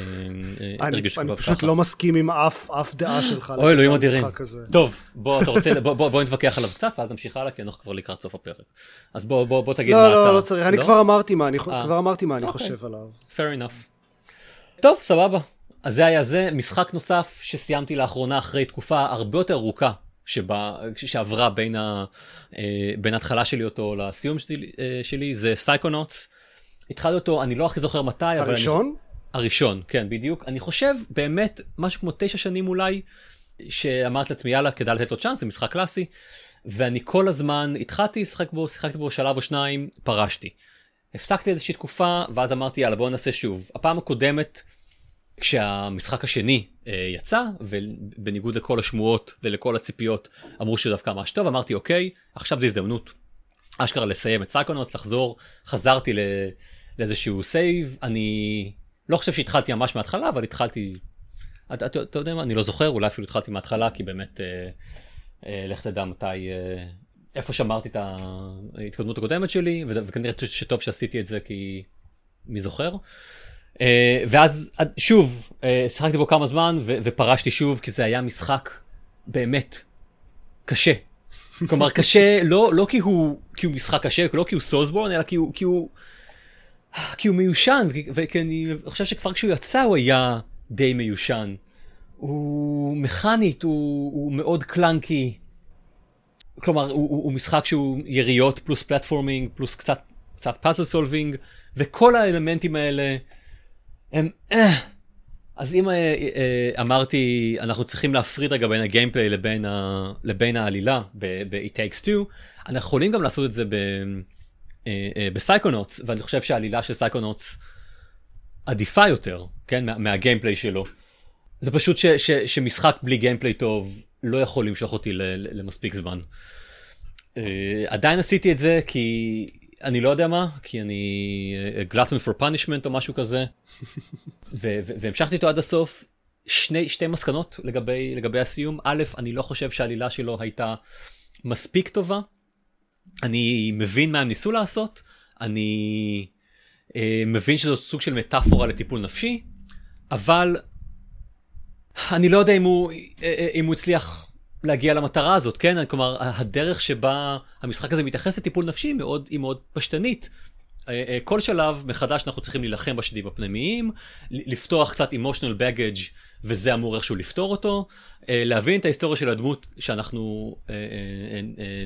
אה, אני פשוט לא מסכים עם אף דעה שלך. אוי אלוהים אדירים. טוב בוא אתה רוצה בוא נתווכח עליו קצת ואז נמשיך הלאה כי אנחנו כבר לקראת סוף הפרק. אז בוא תגיד לא, מה לא, אתה. לא לא צריך אני כבר אמרתי מה אני אה. כבר אמרתי מה אני אוקיי. חושב עליו. fair enough. טוב סבבה. אז זה היה זה משחק נוסף שסיימתי לאחרונה אחרי תקופה הרבה יותר ארוכה שבה, שעברה בין, ה, בין ההתחלה שלי אותו לסיום שלי, שלי זה Psychonauts. התחלתי אותו אני לא הכי זוכר מתי אבל הראשון? הראשון, כן, בדיוק. אני חושב באמת משהו כמו תשע שנים אולי, שאמרתי לעצמי יאללה כדאי לתת לו צ'אנס, זה משחק קלאסי. ואני כל הזמן התחלתי לשחק בו, שיחקתי בו שלב או שניים, פרשתי. הפסקתי איזושהי תקופה, ואז אמרתי יאללה בוא נעשה שוב. הפעם הקודמת, כשהמשחק השני אה, יצא, ובניגוד לכל השמועות ולכל הציפיות, אמרו שהוא דווקא ממש טוב, אמרתי אוקיי, עכשיו זו הזדמנות אשכרה לסיים את Psychonauts, לחזור, חזרתי ל... לאיזשהו save, אני לא חושב שהתחלתי ממש מההתחלה, אבל התחלתי, אתה, יודע מה, אני לא זוכר, אולי אפילו התחלתי מההתחלה, כי באמת, אה, אה, לך תדע מתי, אה, איפה שמרתי את ההתקדמות הקודמת שלי, וכנראה שטוב שעשיתי את זה, כי מי זוכר. אה, ואז שוב, אה, שיחקתי בו כמה זמן, ו, ופרשתי שוב, כי זה היה משחק באמת קשה. כלומר קשה לא לא כי הוא כי הוא משחק קשה לא כי הוא Soulsborne אלא כי הוא כי הוא כי הוא מיושן, וכי אני חושב שכבר כשהוא יצא הוא היה די מיושן. הוא מכנית, הוא, הוא מאוד clunky. כלומר, הוא, הוא, הוא משחק שהוא יריות פלוס platforming, פלוס קצת, קצת puzzle solving, וכל האלמנטים האלה הם... אה. אז אם אה, אה, אמרתי, אנחנו צריכים להפריד רגע בין ה gameplay לבין, ה, לבין העלילה ב-It Takes Two, אנחנו יכולים גם לעשות את זה ב... אה, אה, ב Psychonauts, ואני חושב שהעלילה של Psychonauts עדיפה יותר, כן, מה, מה gameplay שלו. זה פשוט ש, ש, שמשחק בלי gameplay טוב לא יכול למשוך אותי ל, ל, למספיק זמן. אה, עדיין עשיתי את זה כי אני לא יודע מה, כי אני glutton for punishment או משהו כזה, ו- ו- והמשכתי איתו עד הסוף. שני, שתי מסקנות לגבי, לגבי הסיום. א', אני לא חושב שהעלילה שלו הייתה מספיק טובה אני מבין מה הם ניסו לעשות, אני אה, מבין שזו סוג של מטאפורה לטיפול נפשי, אבל אני לא יודע אם הוא, אה, אה, אם הוא הצליח להגיע למטרה הזאת, כן? כלומר, הדרך שבה המשחק הזה מתייחס לטיפול נפשי מאוד, היא מאוד פשטנית. אה, כל שלב מחדש אנחנו צריכים להילחם בשדים הפנימיים, לפתוח קצת emotional baggage וזה אמור איכשהו לפתור אותו, אה, להבין את ההיסטוריה של הדמות שאנחנו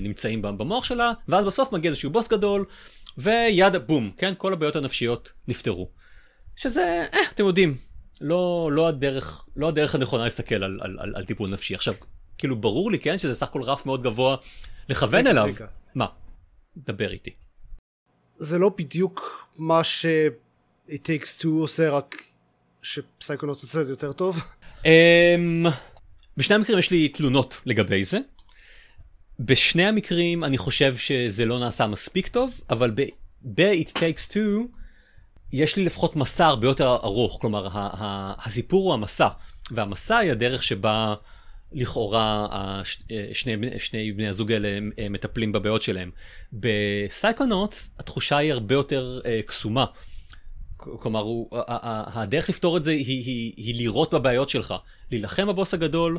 נמצאים במוח שלה, ואז בסוף מגיע איזשהו בוס גדול, ויד בום, כן? כל הבעיות הנפשיות נפתרו. שזה, אה, אתם יודעים, לא, לא, הדרך, לא הדרך הנכונה להסתכל על, על, על, על טיפול נפשי. עכשיו, כאילו ברור לי, כן, שזה סך הכל רף מאוד גבוה לכוון אליו. רגע. מה? דבר איתי. זה לא בדיוק מה ש- It takes two עושה רק שפסייקונוטס עושה את זה יותר טוב? Um, בשני המקרים יש לי תלונות לגבי זה. בשני המקרים אני חושב שזה לא נעשה מספיק טוב, אבל ב-It takes two יש לי לפחות מסע הרבה יותר ארוך, כלומר הסיפור הוא המסע, והמסע היא הדרך שבה לכאורה שני, שני בני הזוג האלה מטפלים בבעיות שלהם. ב Psychonauts התחושה היא הרבה יותר אה, קסומה. כלומר, הוא, הדרך לפתור את זה היא, היא, היא לירות בבעיות שלך, להילחם בבוס הגדול,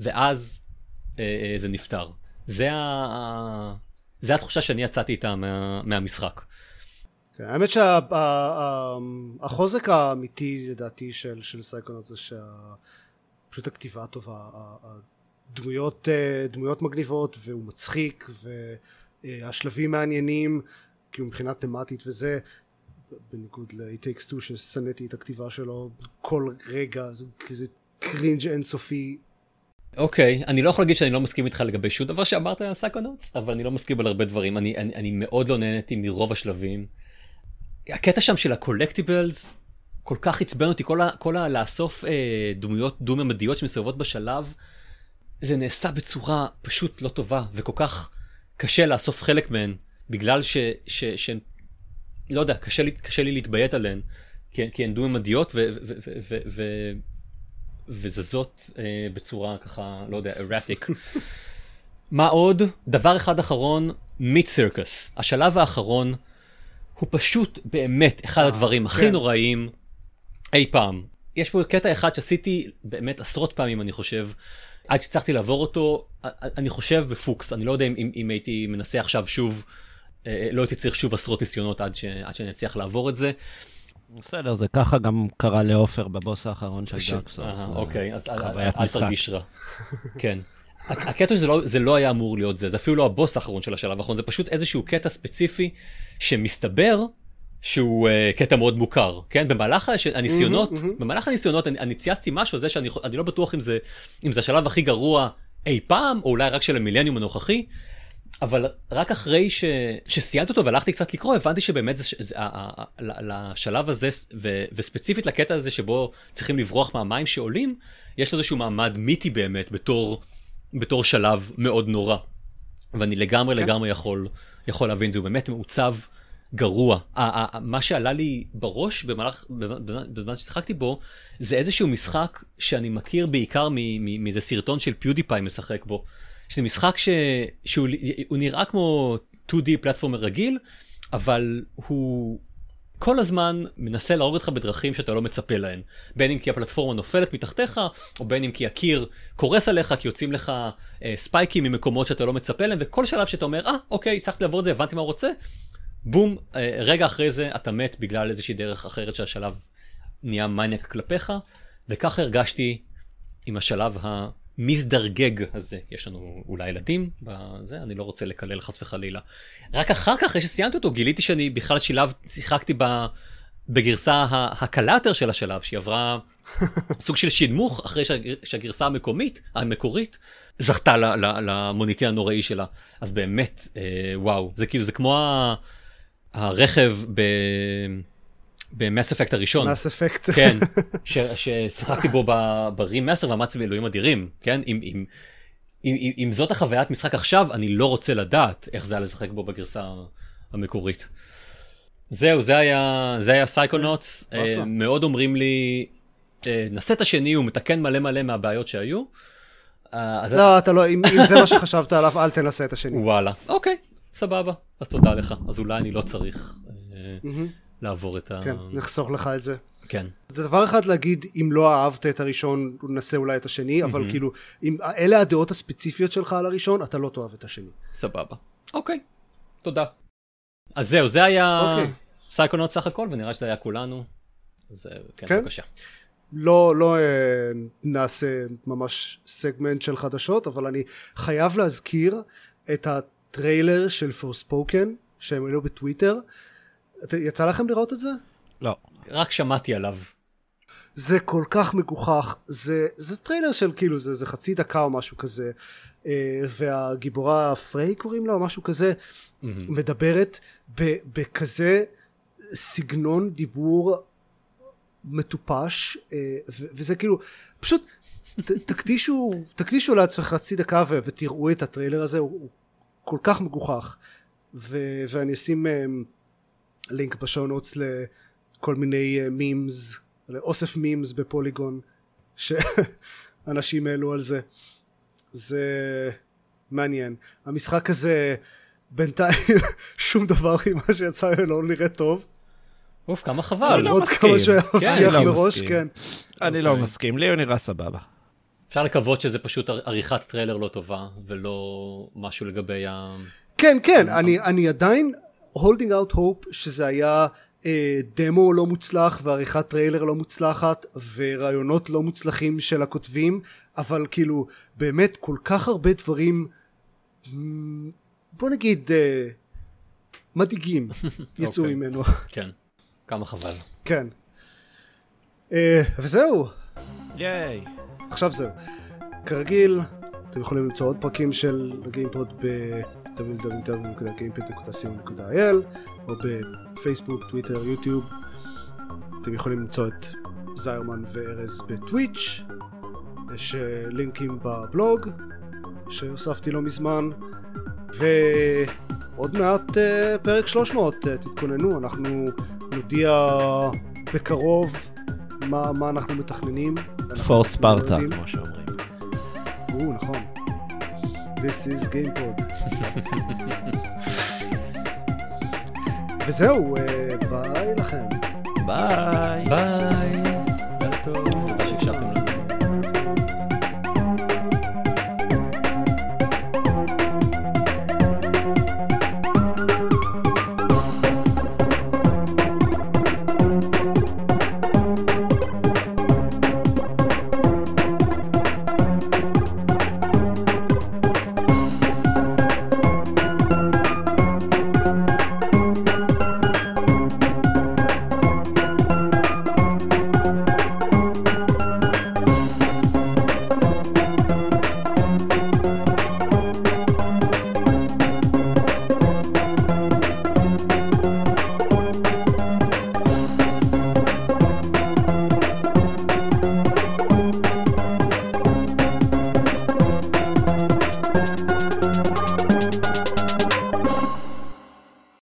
ואז אה, אה, זה נפתר. זה, ה, זה התחושה שאני יצאתי איתה מה, מהמשחק. כן, האמת שהחוזק האמיתי לדעתי של, של Psychonauts זה שה... פשוט הכתיבה טובה, הדמויות, אה, דמויות מגניבות והוא מצחיק והשלבים מעניינים כאילו מבחינה תמטית וזה בניגוד ל-It Takes Two ששנאתי את הכתיבה שלו כל רגע כזה cringe אינסופי אוקיי, אוקיי, אני לא יכול להגיד שאני לא מסכים איתך לגבי שום דבר שאמרת על Psychonauts, אבל אני לא מסכים על הרבה דברים. אני, אני, אני מאוד לא נהניתי מרוב השלבים. הקטע שם של ה collectibles, כל כך עצבן אותי, כל, ה, כל ה... לאסוף אה, דמויות דו-ממדיות שמסתובבות בשלב, זה נעשה בצורה פשוט לא טובה, וכל כך קשה לאסוף חלק מהן, בגלל ש... ש, ש לא יודע, קשה לי, קשה לי להתביית עליהן, כי, כי הן דו-ממדיות וזזות אה, בצורה ככה, לא יודע, ארטיק. מה עוד? דבר אחד אחרון, מיט סירקוס. השלב האחרון הוא פשוט באמת אחד אה, הדברים הכי כן. נוראים אי פעם. יש פה קטע אחד שעשיתי באמת עשרות פעמים אני חושב, עד שהצלחתי לעבור אותו, אני חושב בפוקס, אני לא יודע אם, אם הייתי מנסה עכשיו שוב, לא הייתי צריך שוב עשרות ניסיונות עד, ש, עד שאני אצליח לעבור את זה. בסדר, זה ככה גם קרה לעופר בבוס האחרון של Dark Souls. אוקיי, אז אל תרגיש רע. כן. הקטע שזה לא, זה לא היה אמור להיות זה, זה אפילו לא הבוס האחרון של השלב האחרון, זה פשוט איזשהו קטע ספציפי שמסתבר שהוא uh, קטע מאוד מוכר, כן? במהלך הניסיונות, mm-hmm, mm-hmm. במהלך הניסיונות אני, אני צייצתי משהו על זה שאני לא בטוח אם זה, אם זה השלב הכי גרוע אי פעם, או אולי רק של המילניום הנוכחי, אבל רק אחרי ש... שסיימתי אותו והלכתי קצת לקרוא, הבנתי שבאמת זה, זה, לשלב הזה, ו... וספציפית לקטע הזה שבו צריכים לברוח מהמים שעולים, יש לו איזשהו מעמד מיתי באמת בתור, בתור שלב מאוד נורא. ואני לגמרי כן. לגמרי יכול, יכול להבין, זה באמת מעוצב גרוע. מה שעלה לי בראש במהלך, בזמן ששיחקתי בו, זה איזשהו משחק שאני מכיר בעיקר מאיזה סרטון של פיודיפיי משחק בו. שזה משחק ש... שהוא נראה כמו 2D פלטפורמר רגיל, אבל הוא כל הזמן מנסה להרוג אותך בדרכים שאתה לא מצפה להן. בין אם כי הפלטפורמה נופלת מתחתיך, או בין אם כי הקיר קורס עליך, כי יוצאים לך אה, ספייקים ממקומות שאתה לא מצפה להם, וכל שלב שאתה אומר, אה, אוקיי, הצלחתי לעבור את זה, הבנתי מה הוא רוצה, בום, אה, רגע אחרי זה אתה מת בגלל איזושהי דרך אחרת שהשלב נהיה מניאק כלפיך, וככה הרגשתי עם השלב המזדרגג הזה. יש לנו אולי ילדים בזה, אני לא רוצה לקלל חס וחלילה. רק אחר כך, אחרי שסיימתי אותו, גיליתי שאני בכלל שילב, שיחקתי ב... בגרסה הקלה יותר של השלב, שהיא עברה סוג של שינמוך אחרי שהגרסה המקומית, המקורית, זכתה למוניטין הנוראי שלה. אז באמת, אה, וואו, זה כאילו, זה כמו הרכב ב... ב Mass Effect הראשון. מס אפקט. כן, ש, ששיחקתי בו ב remaster ואמרתי באלוהים אדירים, כן? אם, אם, אם, אם זאת החוויית משחק עכשיו, אני לא רוצה לדעת איך זה היה לשחק בו בגרסה המקורית. זהו, זה היה, זה היה Psychonauts, אה, מאוד אומרים לי, אה, נסה את השני, הוא מתקן מלא מלא מהבעיות שהיו. אה, לא, אתה לא, אם, אם זה מה שחשבת עליו, אל תנסה את השני. וואלה, אוקיי, סבבה, אז תודה לך. אז אולי אני לא צריך אה, לעבור את ה... כן, נחסוך לך את זה. כן. זה דבר אחד להגיד, אם לא אהבת את הראשון, נסה אולי את השני, אבל כאילו, אם אלה הדעות הספציפיות שלך על הראשון, אתה לא תאהב את השני. סבבה. אוקיי, תודה. אז זהו, זה היה אוקיי. סייקונות סך הכל, ונראה שזה היה כולנו. אז אה, כן, כן? בבקשה. לא, לא אה, נעשה ממש סגמנט של חדשות, אבל אני חייב להזכיר את הטריילר של Forspoken, שהם העלו בטוויטר. יצא לכם לראות את זה? לא. רק שמעתי עליו. זה כל כך מגוחך, זה, זה טריילר של כאילו זה, זה חצי דקה או משהו כזה, אה, והגיבורה פריי קוראים לה או משהו כזה, mm-hmm. מדברת בכזה סגנון דיבור מטופש אה, וזה כאילו פשוט ת, תקדישו תקדישו לעצמך חצי דקה ו, ותראו את הטריילר הזה הוא, הוא כל כך מגוחך ו, ואני אשים אה, לינק בשואו נוטס לכל מיני מימס לאוסף מימס בפוליגון שאנשים העלו על זה. זה מעניין. המשחק הזה בינתיים שום דבר ממה שיצא ממנו לא נראה טוב. אוף, כמה חבל. עוד כמה שהיה מבטיח מראש, כן. אני לא מסכים, לי הוא נראה סבבה. אפשר לקוות שזה פשוט עריכת טריילר לא טובה, ולא משהו לגבי ה... כן, כן, אני עדיין holding out hope שזה היה אה, דמו לא מוצלח ועריכת טריילר לא מוצלחת ורעיונות לא מוצלחים של הכותבים, אבל כאילו באמת כל כך הרבה דברים, בוא נגיד, אה, מדאיגים יצאו אוקיי. אוקיי. ממנו. כן. כמה חבל. כן. אה, וזהו. ייי. עכשיו זהו. כרגיל, אתם יכולים למצוא עוד פרקים של הגיימפוד ב... www.gamepad.co.il או בפייסבוק, טוויטר, יוטיוב. אתם יכולים למצוא את זיירמן וארז בטוויץ'. יש uh, לינקים בבלוג שהוספתי לא מזמן. ועוד מעט uh, פרק 300, uh, תתכוננו, אנחנו נודיע בקרוב מה, מה אנחנו מתכננים. פור ספרטה, כמו שאומרים. או, נכון. This is GamePod. וזהו, אה, ביי לכם. ביי. ביי.